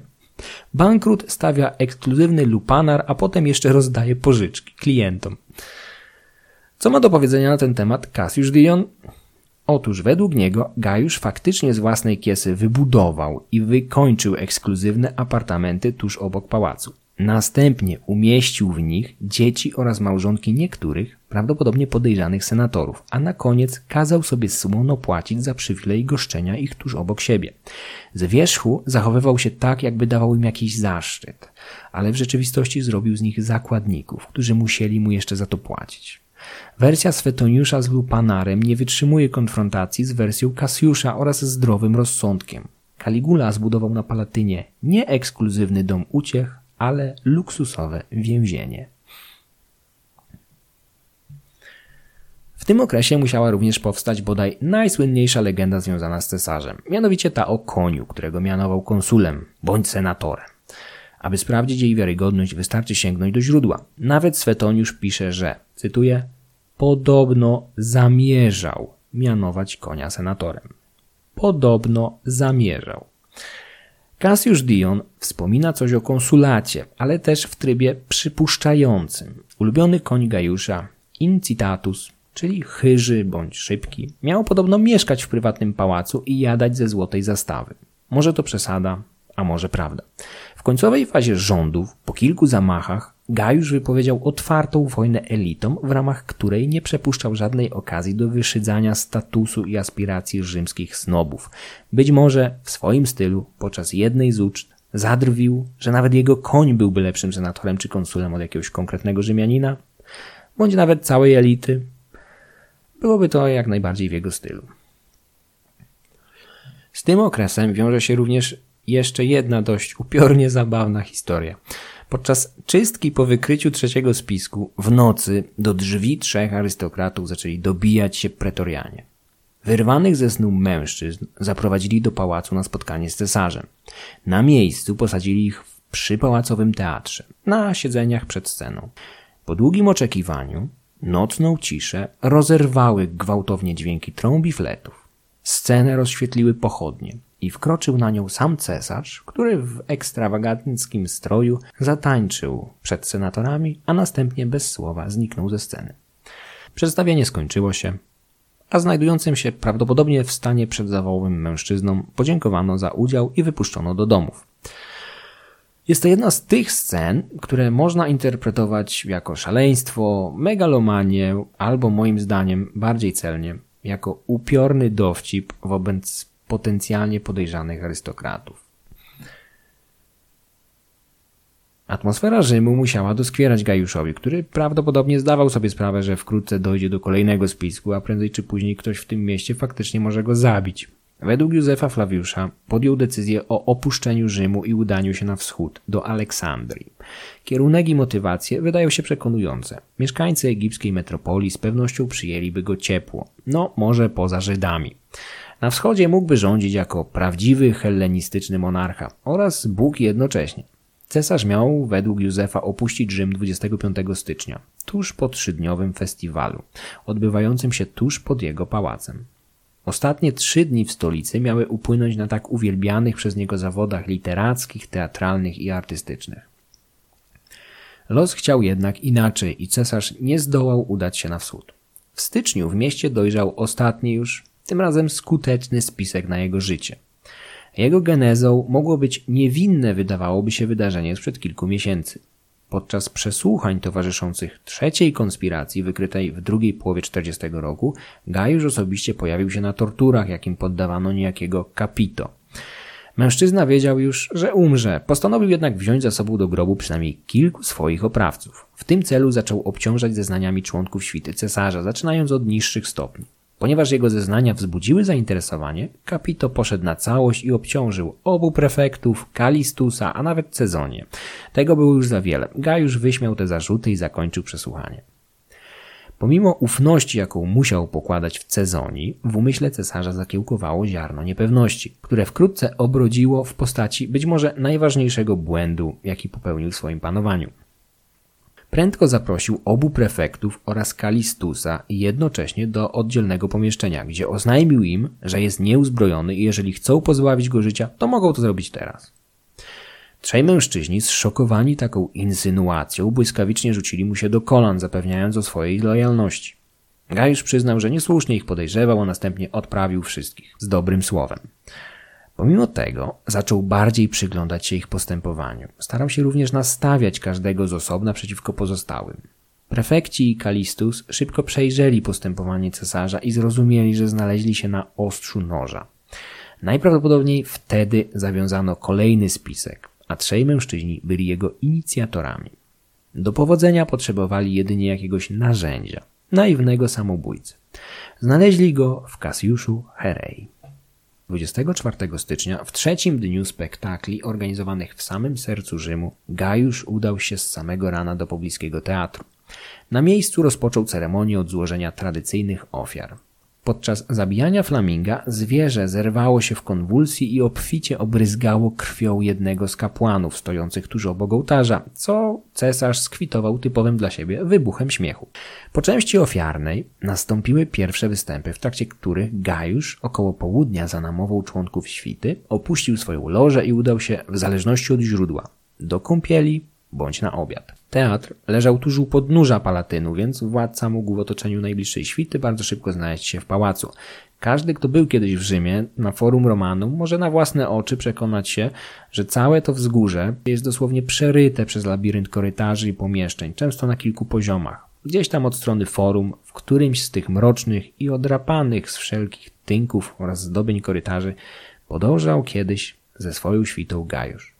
Bankrut stawia ekskluzywny lupanar, a potem jeszcze rozdaje pożyczki klientom. Co ma do powiedzenia na ten temat Cassius Dion? Otóż według niego Gajusz faktycznie z własnej kiesy wybudował i wykończył ekskluzywne apartamenty tuż obok pałacu. Następnie umieścił w nich dzieci oraz małżonki niektórych, prawdopodobnie podejrzanych senatorów, a na koniec kazał sobie słono płacić za przywilej goszczenia ich tuż obok siebie. Z wierzchu zachowywał się tak, jakby dawał im jakiś zaszczyt, ale w rzeczywistości zrobił z nich zakładników, którzy musieli mu jeszcze za to płacić. Wersja Swetoniusza z Lupanarem nie wytrzymuje konfrontacji z wersją Kasiusza oraz zdrowym rozsądkiem. Caligula zbudował na Palatynie nie ekskluzywny dom uciech, ale luksusowe więzienie. W tym okresie musiała również powstać bodaj najsłynniejsza legenda związana z cesarzem, mianowicie ta o koniu, którego mianował konsulem bądź senatorem. Aby sprawdzić jej wiarygodność, wystarczy sięgnąć do źródła. Nawet Swetoniusz pisze, że, cytuję, podobno zamierzał mianować konia senatorem. Podobno zamierzał. Cassius Dion wspomina coś o konsulacie, ale też w trybie przypuszczającym. Ulubiony koń Gajusza, Incitatus, czyli chyży bądź szybki, miał podobno mieszkać w prywatnym pałacu i jadać ze złotej zastawy. Może to przesada, a może prawda. W końcowej fazie rządów, po kilku zamachach, Gajusz wypowiedział otwartą wojnę elitom, w ramach której nie przepuszczał żadnej okazji do wyszydzania statusu i aspiracji rzymskich snobów. Być może w swoim stylu podczas jednej z uczt zadrwił, że nawet jego koń byłby lepszym senatorem czy konsulem od jakiegoś konkretnego Rzymianina, bądź nawet całej elity. Byłoby to jak najbardziej w jego stylu. Z tym okresem wiąże się również jeszcze jedna dość upiornie zabawna historia. Podczas czystki po wykryciu trzeciego spisku w nocy do drzwi trzech arystokratów zaczęli dobijać się pretorianie. Wyrwanych ze snu mężczyzn zaprowadzili do pałacu na spotkanie z cesarzem. Na miejscu posadzili ich w przypałacowym teatrze, na siedzeniach przed sceną. Po długim oczekiwaniu, nocną ciszę rozerwały gwałtownie dźwięki trąb i fletów. Scenę rozświetliły pochodnie i wkroczył na nią sam cesarz, który w ekstrawaganckim stroju zatańczył przed senatorami, a następnie bez słowa zniknął ze sceny. Przedstawienie skończyło się, a znajdującym się prawdopodobnie w stanie przedzawałowym mężczyznom podziękowano za udział i wypuszczono do domów. Jest to jedna z tych scen, które można interpretować jako szaleństwo, megalomanię, albo moim zdaniem bardziej celnie, jako upiorny dowcip wobec potencjalnie podejrzanych arystokratów. Atmosfera Rzymu musiała doskwierać Gajuszowi, który prawdopodobnie zdawał sobie sprawę, że wkrótce dojdzie do kolejnego spisku, a prędzej czy później ktoś w tym mieście faktycznie może go zabić. Według Józefa Flawiusza podjął decyzję o opuszczeniu Rzymu i udaniu się na wschód, do Aleksandrii. Kierunek i motywacje wydają się przekonujące. Mieszkańcy egipskiej metropolii z pewnością przyjęliby go ciepło, no może poza Żydami. Na wschodzie mógłby rządzić jako prawdziwy hellenistyczny monarcha oraz Bóg jednocześnie. Cesarz miał według Józefa opuścić Rzym 25 stycznia, tuż po trzydniowym festiwalu, odbywającym się tuż pod jego pałacem. Ostatnie trzy dni w stolicy miały upłynąć na tak uwielbianych przez niego zawodach literackich, teatralnych i artystycznych. Los chciał jednak inaczej i cesarz nie zdołał udać się na wschód. W styczniu w mieście dojrzał ostatni już tym razem skuteczny spisek na jego życie. Jego genezą mogło być niewinne, wydawałoby się, wydarzenie sprzed kilku miesięcy. Podczas przesłuchań towarzyszących trzeciej konspiracji wykrytej w drugiej połowie 40 roku, Gajusz osobiście pojawił się na torturach, jakim poddawano niejakiego Capito. Mężczyzna wiedział już, że umrze, postanowił jednak wziąć za sobą do grobu przynajmniej kilku swoich oprawców. W tym celu zaczął obciążać zeznaniami członków świty cesarza, zaczynając od niższych stopni. Ponieważ jego zeznania wzbudziły zainteresowanie, Capito poszedł na całość i obciążył obu prefektów, Kalistusa, a nawet Cezonię. Tego było już za wiele. Gajusz wyśmiał te zarzuty i zakończył przesłuchanie. Pomimo ufności, jaką musiał pokładać w Cezonii, w umyśle cesarza zakiełkowało ziarno niepewności, które wkrótce obrodziło w postaci być może najważniejszego błędu, jaki popełnił w swoim panowaniu. Prędko zaprosił obu prefektów oraz Kalistusa jednocześnie do oddzielnego pomieszczenia, gdzie oznajmił im, że jest nieuzbrojony i jeżeli chcą pozbawić go życia, to mogą to zrobić teraz. Trzej mężczyźni, zszokowani taką insynuacją, błyskawicznie rzucili mu się do kolan, zapewniając o swojej lojalności. Gajusz przyznał, że niesłusznie ich podejrzewał, a następnie odprawił wszystkich z dobrym słowem. Pomimo tego zaczął bardziej przyglądać się ich postępowaniu. Starał się również nastawiać każdego z osobna przeciwko pozostałym. Prefekci i Kalistus szybko przejrzeli postępowanie cesarza i zrozumieli, że znaleźli się na ostrzu noża. Najprawdopodobniej wtedy zawiązano kolejny spisek, a trzej mężczyźni byli jego inicjatorami. Do powodzenia potrzebowali jedynie jakiegoś narzędzia, naiwnego samobójcy. Znaleźli go w Kasjuszu Herei. 24 stycznia, w trzecim dniu spektakli organizowanych w samym sercu Rzymu, Gajusz udał się z samego rana do pobliskiego teatru. Na miejscu rozpoczął ceremonię od złożenia tradycyjnych ofiar. Podczas zabijania flaminga zwierzę zerwało się w konwulsji i obficie obryzgało krwią jednego z kapłanów stojących tuż obok ołtarza, co cesarz skwitował typowym dla siebie wybuchem śmiechu. Po części ofiarnej nastąpiły pierwsze występy, w trakcie których Gajusz około południa za namową członków świty opuścił swoją lożę i udał się, w zależności od źródła, do kąpieli bądź na obiad. Teatr leżał tuż u podnóża Palatynu, więc władca mógł w otoczeniu najbliższej świty bardzo szybko znaleźć się w pałacu. Każdy, kto był kiedyś w Rzymie, na forum Romanum, może na własne oczy przekonać się, że całe to wzgórze jest dosłownie przeryte przez labirynt korytarzy i pomieszczeń, często na kilku poziomach. Gdzieś tam od strony forum, w którymś z tych mrocznych i odrapanych z wszelkich tynków oraz zdobień korytarzy, podążał kiedyś ze swoją świtą Gajusz.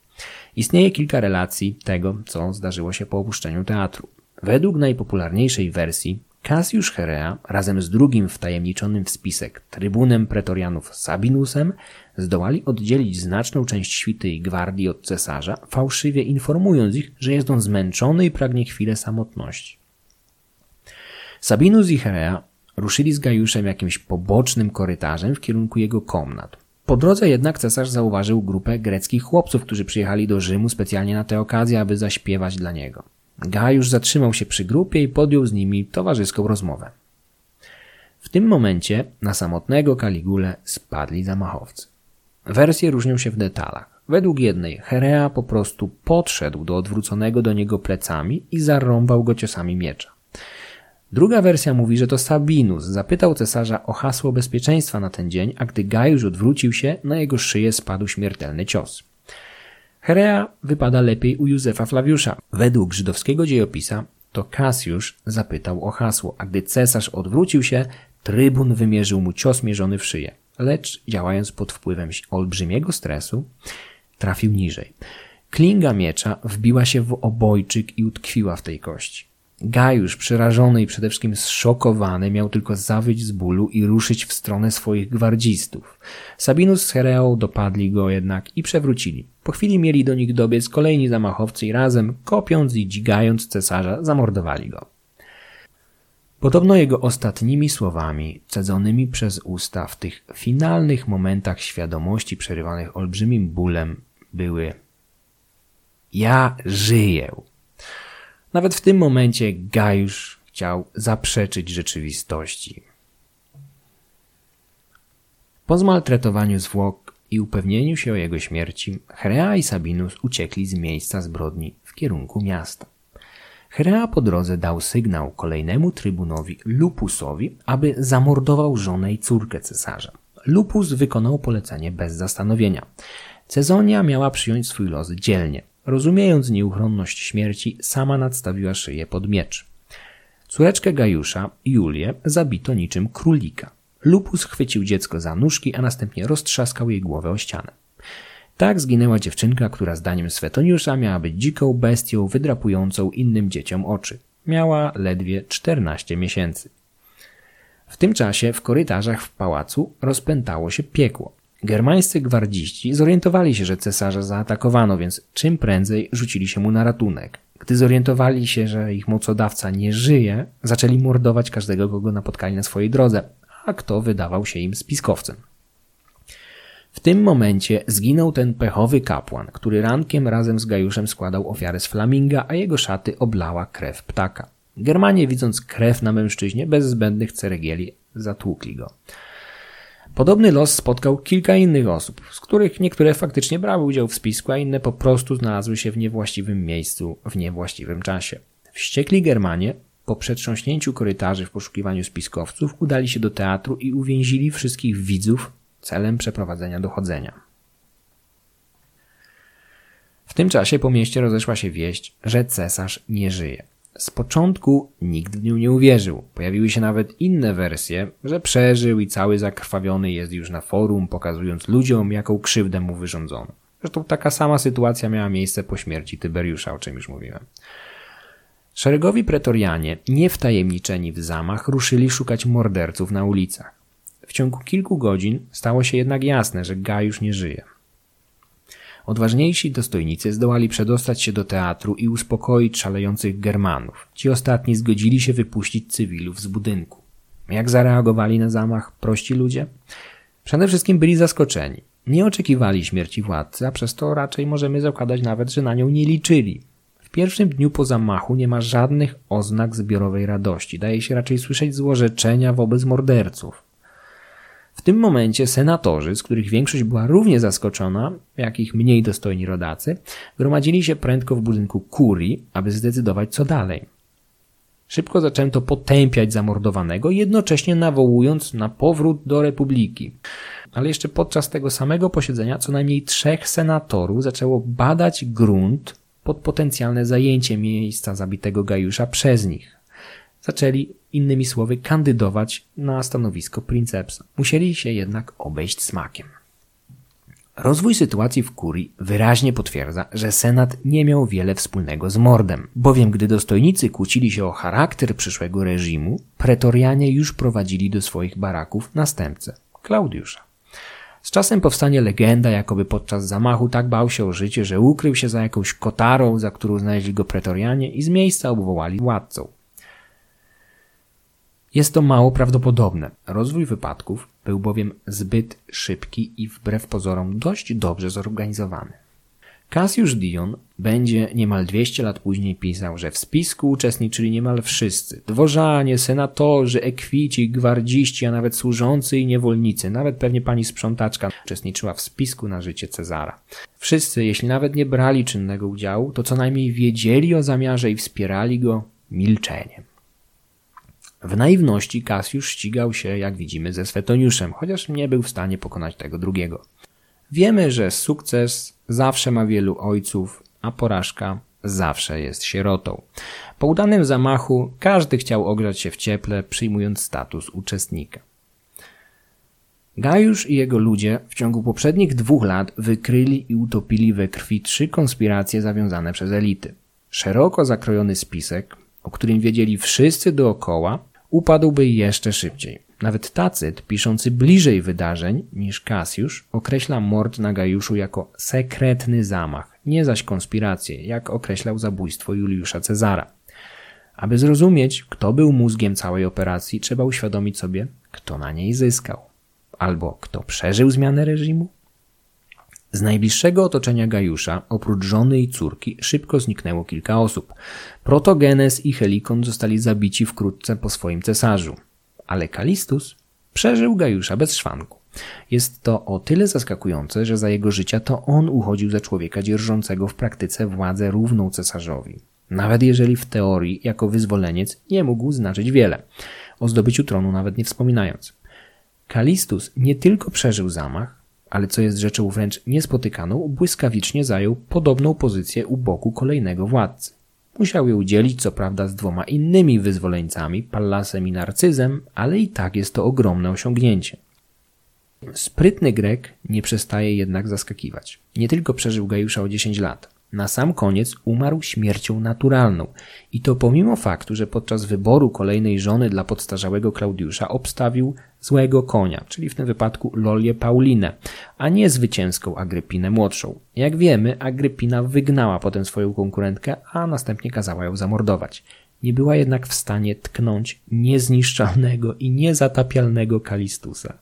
Istnieje kilka relacji tego, co zdarzyło się po opuszczeniu teatru. Według najpopularniejszej wersji Cassius Herea razem z drugim wtajemniczonym w spisek trybunem pretorianów Sabinusem zdołali oddzielić znaczną część świty i gwardii od cesarza, fałszywie informując ich, że jest on zmęczony i pragnie chwilę samotności. Sabinus i Herea ruszyli z Gajuszem jakimś pobocznym korytarzem w kierunku jego komnat. Po drodze jednak cesarz zauważył grupę greckich chłopców, którzy przyjechali do Rzymu specjalnie na tę okazję, aby zaśpiewać dla niego. Gajusz zatrzymał się przy grupie i podjął z nimi towarzyską rozmowę. W tym momencie na samotnego Kaligulę spadli zamachowcy. Wersje różnią się w detalach. Według jednej Herea po prostu podszedł do odwróconego do niego plecami i zarąbał go ciosami miecza. Druga wersja mówi, że to Sabinus zapytał cesarza o hasło bezpieczeństwa na ten dzień, a gdy Gajusz odwrócił się, na jego szyję spadł śmiertelny cios. Herea wypada lepiej u Józefa Flawiusza. Według żydowskiego dziejopisa to Kasjusz zapytał o hasło, a gdy cesarz odwrócił się, trybun wymierzył mu cios mierzony w szyję. Lecz działając pod wpływem olbrzymiego stresu, trafił niżej. Klinga miecza wbiła się w obojczyk i utkwiła w tej kości. Gajusz, przerażony i przede wszystkim zszokowany, miał tylko zawyć z bólu i ruszyć w stronę swoich gwardzistów. Sabinus z Hereą dopadli go jednak i przewrócili. Po chwili mieli do nich dobiec kolejni zamachowcy i razem, kopiąc i dzigając cesarza, zamordowali go. Podobno jego ostatnimi słowami, cedzonymi przez usta w tych finalnych momentach świadomości przerywanych olbrzymim bólem, były Ja żyję. Nawet w tym momencie Gajusz chciał zaprzeczyć rzeczywistości. Po zmaltretowaniu zwłok i upewnieniu się o jego śmierci, Herea i Sabinus uciekli z miejsca zbrodni w kierunku miasta. Herea po drodze dał sygnał kolejnemu trybunowi Lupusowi, aby zamordował żonę i córkę cesarza. Lupus wykonał polecenie bez zastanowienia. Cezonia miała przyjąć swój los dzielnie. Rozumiejąc nieuchronność śmierci, sama nadstawiła szyję pod miecz. Córeczkę Gajusza, Julię, zabito niczym królika. Lupus chwycił dziecko za nóżki, a następnie roztrzaskał jej głowę o ścianę. Tak zginęła dziewczynka, która zdaniem Swetoniusza miała być dziką bestią wydrapującą innym dzieciom oczy. Miała ledwie 14 miesięcy. W tym czasie w korytarzach w pałacu rozpętało się piekło. Germańscy gwardziści zorientowali się, że cesarza zaatakowano, więc czym prędzej rzucili się mu na ratunek. Gdy zorientowali się, że ich mocodawca nie żyje, zaczęli mordować każdego, kogo napotkali na swojej drodze, a kto wydawał się im spiskowcem. W tym momencie zginął ten pechowy kapłan, który rankiem razem z Gajuszem składał ofiarę z flaminga, a jego szaty oblała krew ptaka. Germanie, widząc krew na mężczyźnie, bez zbędnych ceregieli, zatłukli go. Podobny los spotkał kilka innych osób, z których niektóre faktycznie brały udział w spisku, a inne po prostu znalazły się w niewłaściwym miejscu w niewłaściwym czasie. Wściekli Germanie po przetrząśnięciu korytarzy w poszukiwaniu spiskowców udali się do teatru i uwięzili wszystkich widzów celem przeprowadzenia dochodzenia. W tym czasie po mieście rozeszła się wieść, że cesarz nie żyje. Z początku nikt w nią nie uwierzył. Pojawiły się nawet inne wersje, że przeżył i cały zakrwawiony jest już na forum, pokazując ludziom, jaką krzywdę mu wyrządzono. Zresztą taka sama sytuacja miała miejsce po śmierci Tyberiusza, o czym już mówiłem. Szeregowi pretorianie, niewtajemniczeni w zamach, ruszyli szukać morderców na ulicach. W ciągu kilku godzin stało się jednak jasne, że Gajusz nie żyje. Odważniejsi dostojnicy zdołali przedostać się do teatru i uspokoić szalejących Germanów. Ci ostatni zgodzili się wypuścić cywilów z budynku. Jak zareagowali na zamach prości ludzie? Przede wszystkim byli zaskoczeni. Nie oczekiwali śmierci władcy, a przez to raczej możemy zakładać nawet, że na nią nie liczyli. W pierwszym dniu po zamachu nie ma żadnych oznak zbiorowej radości. Daje się raczej słyszeć złorzeczenia wobec morderców. Tym momencie senatorzy, z których większość była równie zaskoczona, jak ich mniej dostojni rodacy, gromadzili się prędko w budynku kurii, aby zdecydować co dalej. Szybko zaczęto potępiać zamordowanego, jednocześnie nawołując na powrót do republiki. Ale jeszcze podczas tego samego posiedzenia co najmniej trzech senatorów zaczęło badać grunt pod potencjalne zajęcie miejsca zabitego Gajusza przez nich. Zaczęli innymi słowy, kandydować na stanowisko princepsa. Musieli się jednak obejść smakiem. Rozwój sytuacji w kurii wyraźnie potwierdza, że Senat nie miał wiele wspólnego z mordem, bowiem gdy dostojnicy kłócili się o charakter przyszłego reżimu, pretorianie już prowadzili do swoich baraków następcę, Klaudiusza. Z czasem powstanie legenda, jakoby podczas zamachu tak bał się o życie, że ukrył się za jakąś kotarą, za którą znaleźli go pretorianie i z miejsca obwołali władcą. Jest to mało prawdopodobne. Rozwój wypadków był bowiem zbyt szybki i wbrew pozorom dość dobrze zorganizowany. Cassius Dion będzie niemal 200 lat później pisał, że w spisku uczestniczyli niemal wszyscy. Dworzanie, senatorzy, ekwici, gwardziści, a nawet służący i niewolnicy. Nawet pewnie pani sprzątaczka uczestniczyła w spisku na życie Cezara. Wszyscy, jeśli nawet nie brali czynnego udziału, to co najmniej wiedzieli o zamiarze i wspierali go milczeniem. W naiwności Kasiusz ścigał się, jak widzimy, ze Swetoniuszem, chociaż nie był w stanie pokonać tego drugiego. Wiemy, że sukces zawsze ma wielu ojców, a porażka zawsze jest sierotą. Po udanym zamachu każdy chciał ogrzać się w cieple, przyjmując status uczestnika. Gajusz i jego ludzie w ciągu poprzednich dwóch lat wykryli i utopili we krwi trzy konspiracje zawiązane przez elity. Szeroko zakrojony spisek, o którym wiedzieli wszyscy dookoła, upadłby jeszcze szybciej. Nawet Tacyt, piszący bliżej wydarzeń niż Kasjusz, określa mord na Gajuszu jako sekretny zamach, nie zaś konspirację, jak określał zabójstwo Juliusza Cezara. Aby zrozumieć, kto był mózgiem całej operacji, trzeba uświadomić sobie, kto na niej zyskał. Albo kto przeżył zmianę reżimu, z najbliższego otoczenia Gajusza, oprócz żony i córki, szybko zniknęło kilka osób. Protogenes i Helikon zostali zabici wkrótce po swoim cesarzu. Ale Kalistus przeżył Gajusza bez szwanku. Jest to o tyle zaskakujące, że za jego życia to on uchodził za człowieka dzierżącego w praktyce władzę równą cesarzowi. Nawet jeżeli w teorii jako wyzwoleniec nie mógł znaczyć wiele, o zdobyciu tronu nawet nie wspominając. Kalistus nie tylko przeżył zamach, ale co jest rzeczą wręcz niespotykaną, błyskawicznie zajął podobną pozycję u boku kolejnego władcy. Musiał je udzielić co prawda z dwoma innymi wyzwoleńcami, Pallasem i Narcyzem, ale i tak jest to ogromne osiągnięcie. Sprytny Grek nie przestaje jednak zaskakiwać. Nie tylko przeżył Gajusza o 10 lat. Na sam koniec umarł śmiercią naturalną i to pomimo faktu, że podczas wyboru kolejnej żony dla podstarzałego Klaudiusza obstawił złego konia, czyli w tym wypadku Lolię Paulinę, a nie zwycięską Agrypinę młodszą. Jak wiemy, Agrypina wygnała potem swoją konkurentkę, a następnie kazała ją zamordować. Nie była jednak w stanie tknąć niezniszczalnego i niezatapialnego Kalistusa.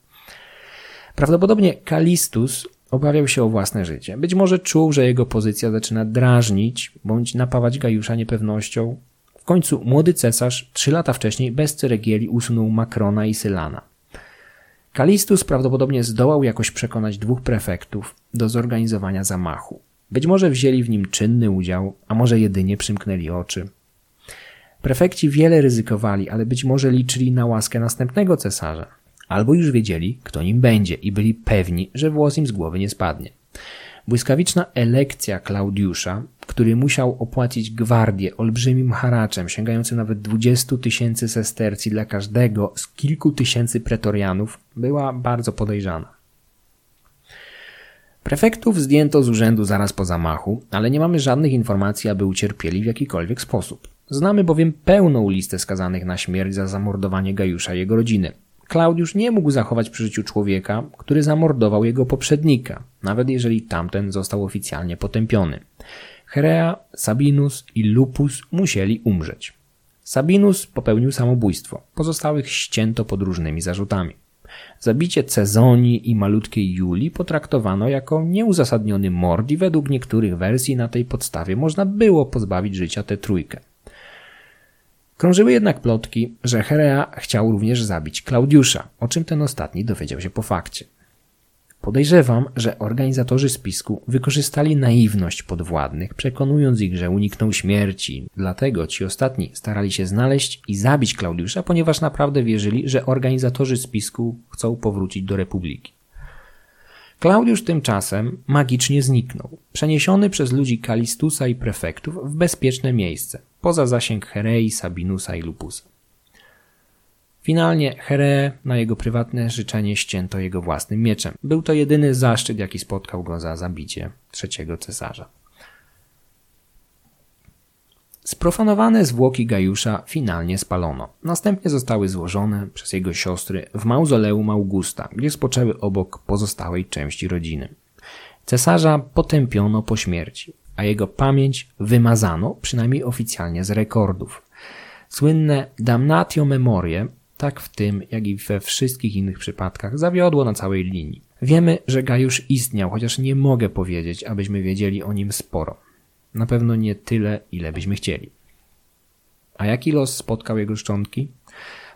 Prawdopodobnie Kalistus Obawiał się o własne życie. Być może czuł, że jego pozycja zaczyna drażnić bądź napawać Gajusza niepewnością. W końcu młody cesarz trzy lata wcześniej bez ceregieli usunął Makrona i Sylana. Kalistus prawdopodobnie zdołał jakoś przekonać dwóch prefektów do zorganizowania zamachu. Być może wzięli w nim czynny udział, a może jedynie przymknęli oczy. Prefekci wiele ryzykowali, ale być może liczyli na łaskę następnego cesarza albo już wiedzieli, kto nim będzie i byli pewni, że włos im z głowy nie spadnie. Błyskawiczna elekcja Klaudiusza, który musiał opłacić gwardię olbrzymim haraczem, sięgającym nawet 20 tysięcy sestercji dla każdego z kilku tysięcy pretorianów, była bardzo podejrzana. Prefektów zdjęto z urzędu zaraz po zamachu, ale nie mamy żadnych informacji, aby ucierpieli w jakikolwiek sposób. Znamy bowiem pełną listę skazanych na śmierć za zamordowanie Gajusza i jego rodziny. Klaudiusz nie mógł zachować przy życiu człowieka, który zamordował jego poprzednika, nawet jeżeli tamten został oficjalnie potępiony. Herea, Sabinus i Lupus musieli umrzeć. Sabinus popełnił samobójstwo, pozostałych ścięto pod różnymi zarzutami. Zabicie Cezoni i malutkiej Julii potraktowano jako nieuzasadniony mord i według niektórych wersji na tej podstawie można było pozbawić życia tę trójkę. Krążyły jednak plotki, że Herea chciał również zabić Klaudiusza, o czym ten ostatni dowiedział się po fakcie. Podejrzewam, że organizatorzy spisku wykorzystali naiwność podwładnych, przekonując ich, że unikną śmierci. Dlatego ci ostatni starali się znaleźć i zabić Klaudiusza, ponieważ naprawdę wierzyli, że organizatorzy spisku chcą powrócić do Republiki. Klaudiusz tymczasem magicznie zniknął, przeniesiony przez ludzi Kalistusa i prefektów w bezpieczne miejsce, poza zasięg Herei, Sabinusa i Lupusa. Finalnie Here na jego prywatne życzenie ścięto jego własnym mieczem. Był to jedyny zaszczyt, jaki spotkał go za zabicie trzeciego cesarza. Sprofanowane zwłoki Gajusza finalnie spalono. Następnie zostały złożone przez jego siostry w mauzoleum Augusta, gdzie spoczęły obok pozostałej części rodziny. Cesarza potępiono po śmierci, a jego pamięć wymazano, przynajmniej oficjalnie z rekordów. Słynne damnatio memorie tak w tym, jak i we wszystkich innych przypadkach, zawiodło na całej linii. Wiemy, że Gajusz istniał, chociaż nie mogę powiedzieć, abyśmy wiedzieli o nim sporo. Na pewno nie tyle, ile byśmy chcieli. A jaki los spotkał jego szczątki?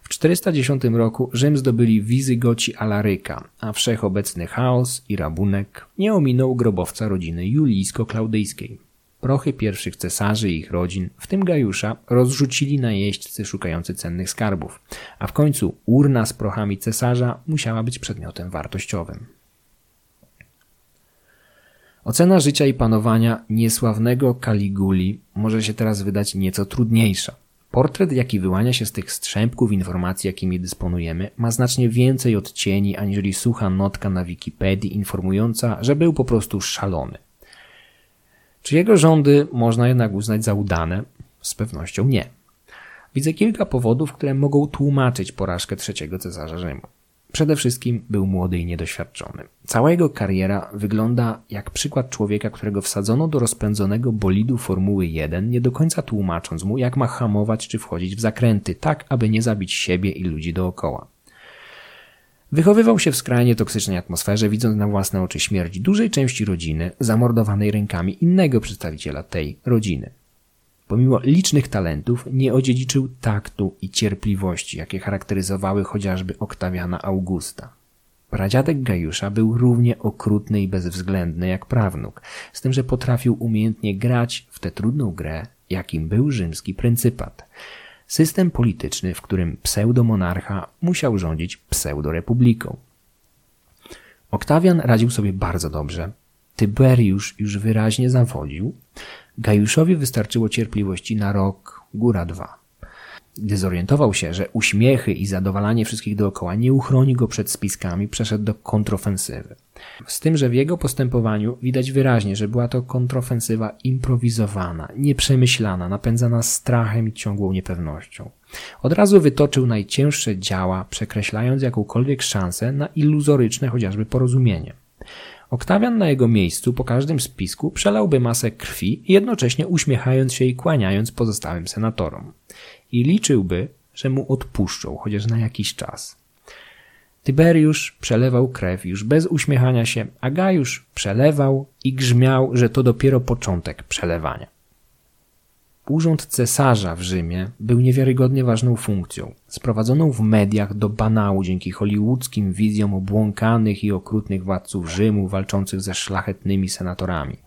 W 410 roku Rzym zdobyli Wizygoci Alaryka, a wszechobecny chaos i rabunek nie ominął grobowca rodziny julijsko-klaudyjskiej. Prochy pierwszych cesarzy i ich rodzin, w tym Gajusza, rozrzucili najeźdźcy szukający cennych skarbów, a w końcu urna z prochami cesarza musiała być przedmiotem wartościowym. Ocena życia i panowania niesławnego Kaliguli może się teraz wydać nieco trudniejsza. Portret, jaki wyłania się z tych strzępków informacji, jakimi dysponujemy, ma znacznie więcej odcieni aniżeli sucha notka na Wikipedii informująca, że był po prostu szalony. Czy jego rządy można jednak uznać za udane? Z pewnością nie. Widzę kilka powodów, które mogą tłumaczyć porażkę trzeciego cesarza Rzymu. Przede wszystkim był młody i niedoświadczony. Cała jego kariera wygląda jak przykład człowieka, którego wsadzono do rozpędzonego bolidu Formuły 1, nie do końca tłumacząc mu, jak ma hamować czy wchodzić w zakręty, tak aby nie zabić siebie i ludzi dookoła. Wychowywał się w skrajnie toksycznej atmosferze, widząc na własne oczy śmierć dużej części rodziny zamordowanej rękami innego przedstawiciela tej rodziny. Pomimo licznych talentów nie odziedziczył taktu i cierpliwości, jakie charakteryzowały chociażby Oktawiana Augusta. Pradziadek Gajusza był równie okrutny i bezwzględny jak prawnuk, z tym, że potrafił umiejętnie grać w tę trudną grę, jakim był rzymski pryncypat. System polityczny, w którym pseudomonarcha musiał rządzić pseudorepubliką. Oktawian radził sobie bardzo dobrze. Tyberiusz już wyraźnie zawodził. Gajuszowi wystarczyło cierpliwości na rok, góra dwa. Gdy zorientował się, że uśmiechy i zadowalanie wszystkich dookoła nie uchroni go przed spiskami, przeszedł do kontrofensywy. Z tym, że w jego postępowaniu widać wyraźnie, że była to kontrofensywa improwizowana, nieprzemyślana, napędzana strachem i ciągłą niepewnością. Od razu wytoczył najcięższe działa, przekreślając jakąkolwiek szansę na iluzoryczne chociażby porozumienie. Oktawian na jego miejscu po każdym spisku przelałby masę krwi, jednocześnie uśmiechając się i kłaniając pozostałym senatorom. I liczyłby, że mu odpuszczą, chociaż na jakiś czas. Tyberiusz przelewał krew już bez uśmiechania się, a Gajusz przelewał i grzmiał, że to dopiero początek przelewania. Urząd cesarza w Rzymie był niewiarygodnie ważną funkcją, sprowadzoną w mediach do banału dzięki hollywoodzkim wizjom obłąkanych i okrutnych władców Rzymu walczących ze szlachetnymi senatorami.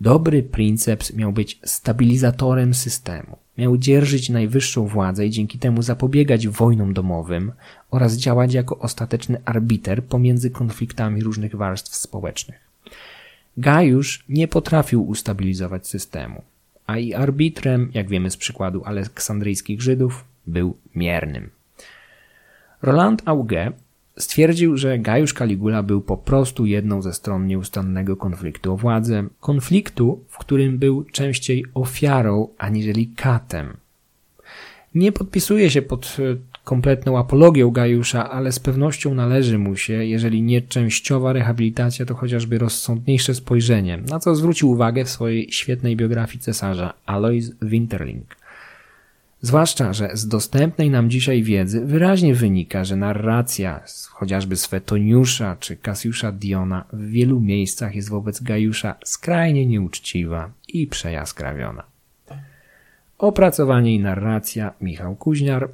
Dobry princeps miał być stabilizatorem systemu. Miał dzierżyć najwyższą władzę i dzięki temu zapobiegać wojnom domowym oraz działać jako ostateczny arbiter pomiędzy konfliktami różnych warstw społecznych. Gajusz nie potrafił ustabilizować systemu, a i arbitrem, jak wiemy z przykładu aleksandryjskich Żydów, był miernym. Roland Auge stwierdził, że Gajusz Caligula był po prostu jedną ze stron nieustannego konfliktu o władzę, konfliktu, w którym był częściej ofiarą aniżeli katem. Nie podpisuje się pod kompletną apologią Gajusza, ale z pewnością należy mu się, jeżeli nie częściowa rehabilitacja, to chociażby rozsądniejsze spojrzenie, na co zwrócił uwagę w swojej świetnej biografii cesarza Alois Winterling. Zwłaszcza, że z dostępnej nam dzisiaj wiedzy wyraźnie wynika, że narracja chociażby Swetoniusza czy Kasiusza Diona w wielu miejscach jest wobec Gajusza skrajnie nieuczciwa i przejaskrawiona. Opracowanie i narracja Michał Kuźniar,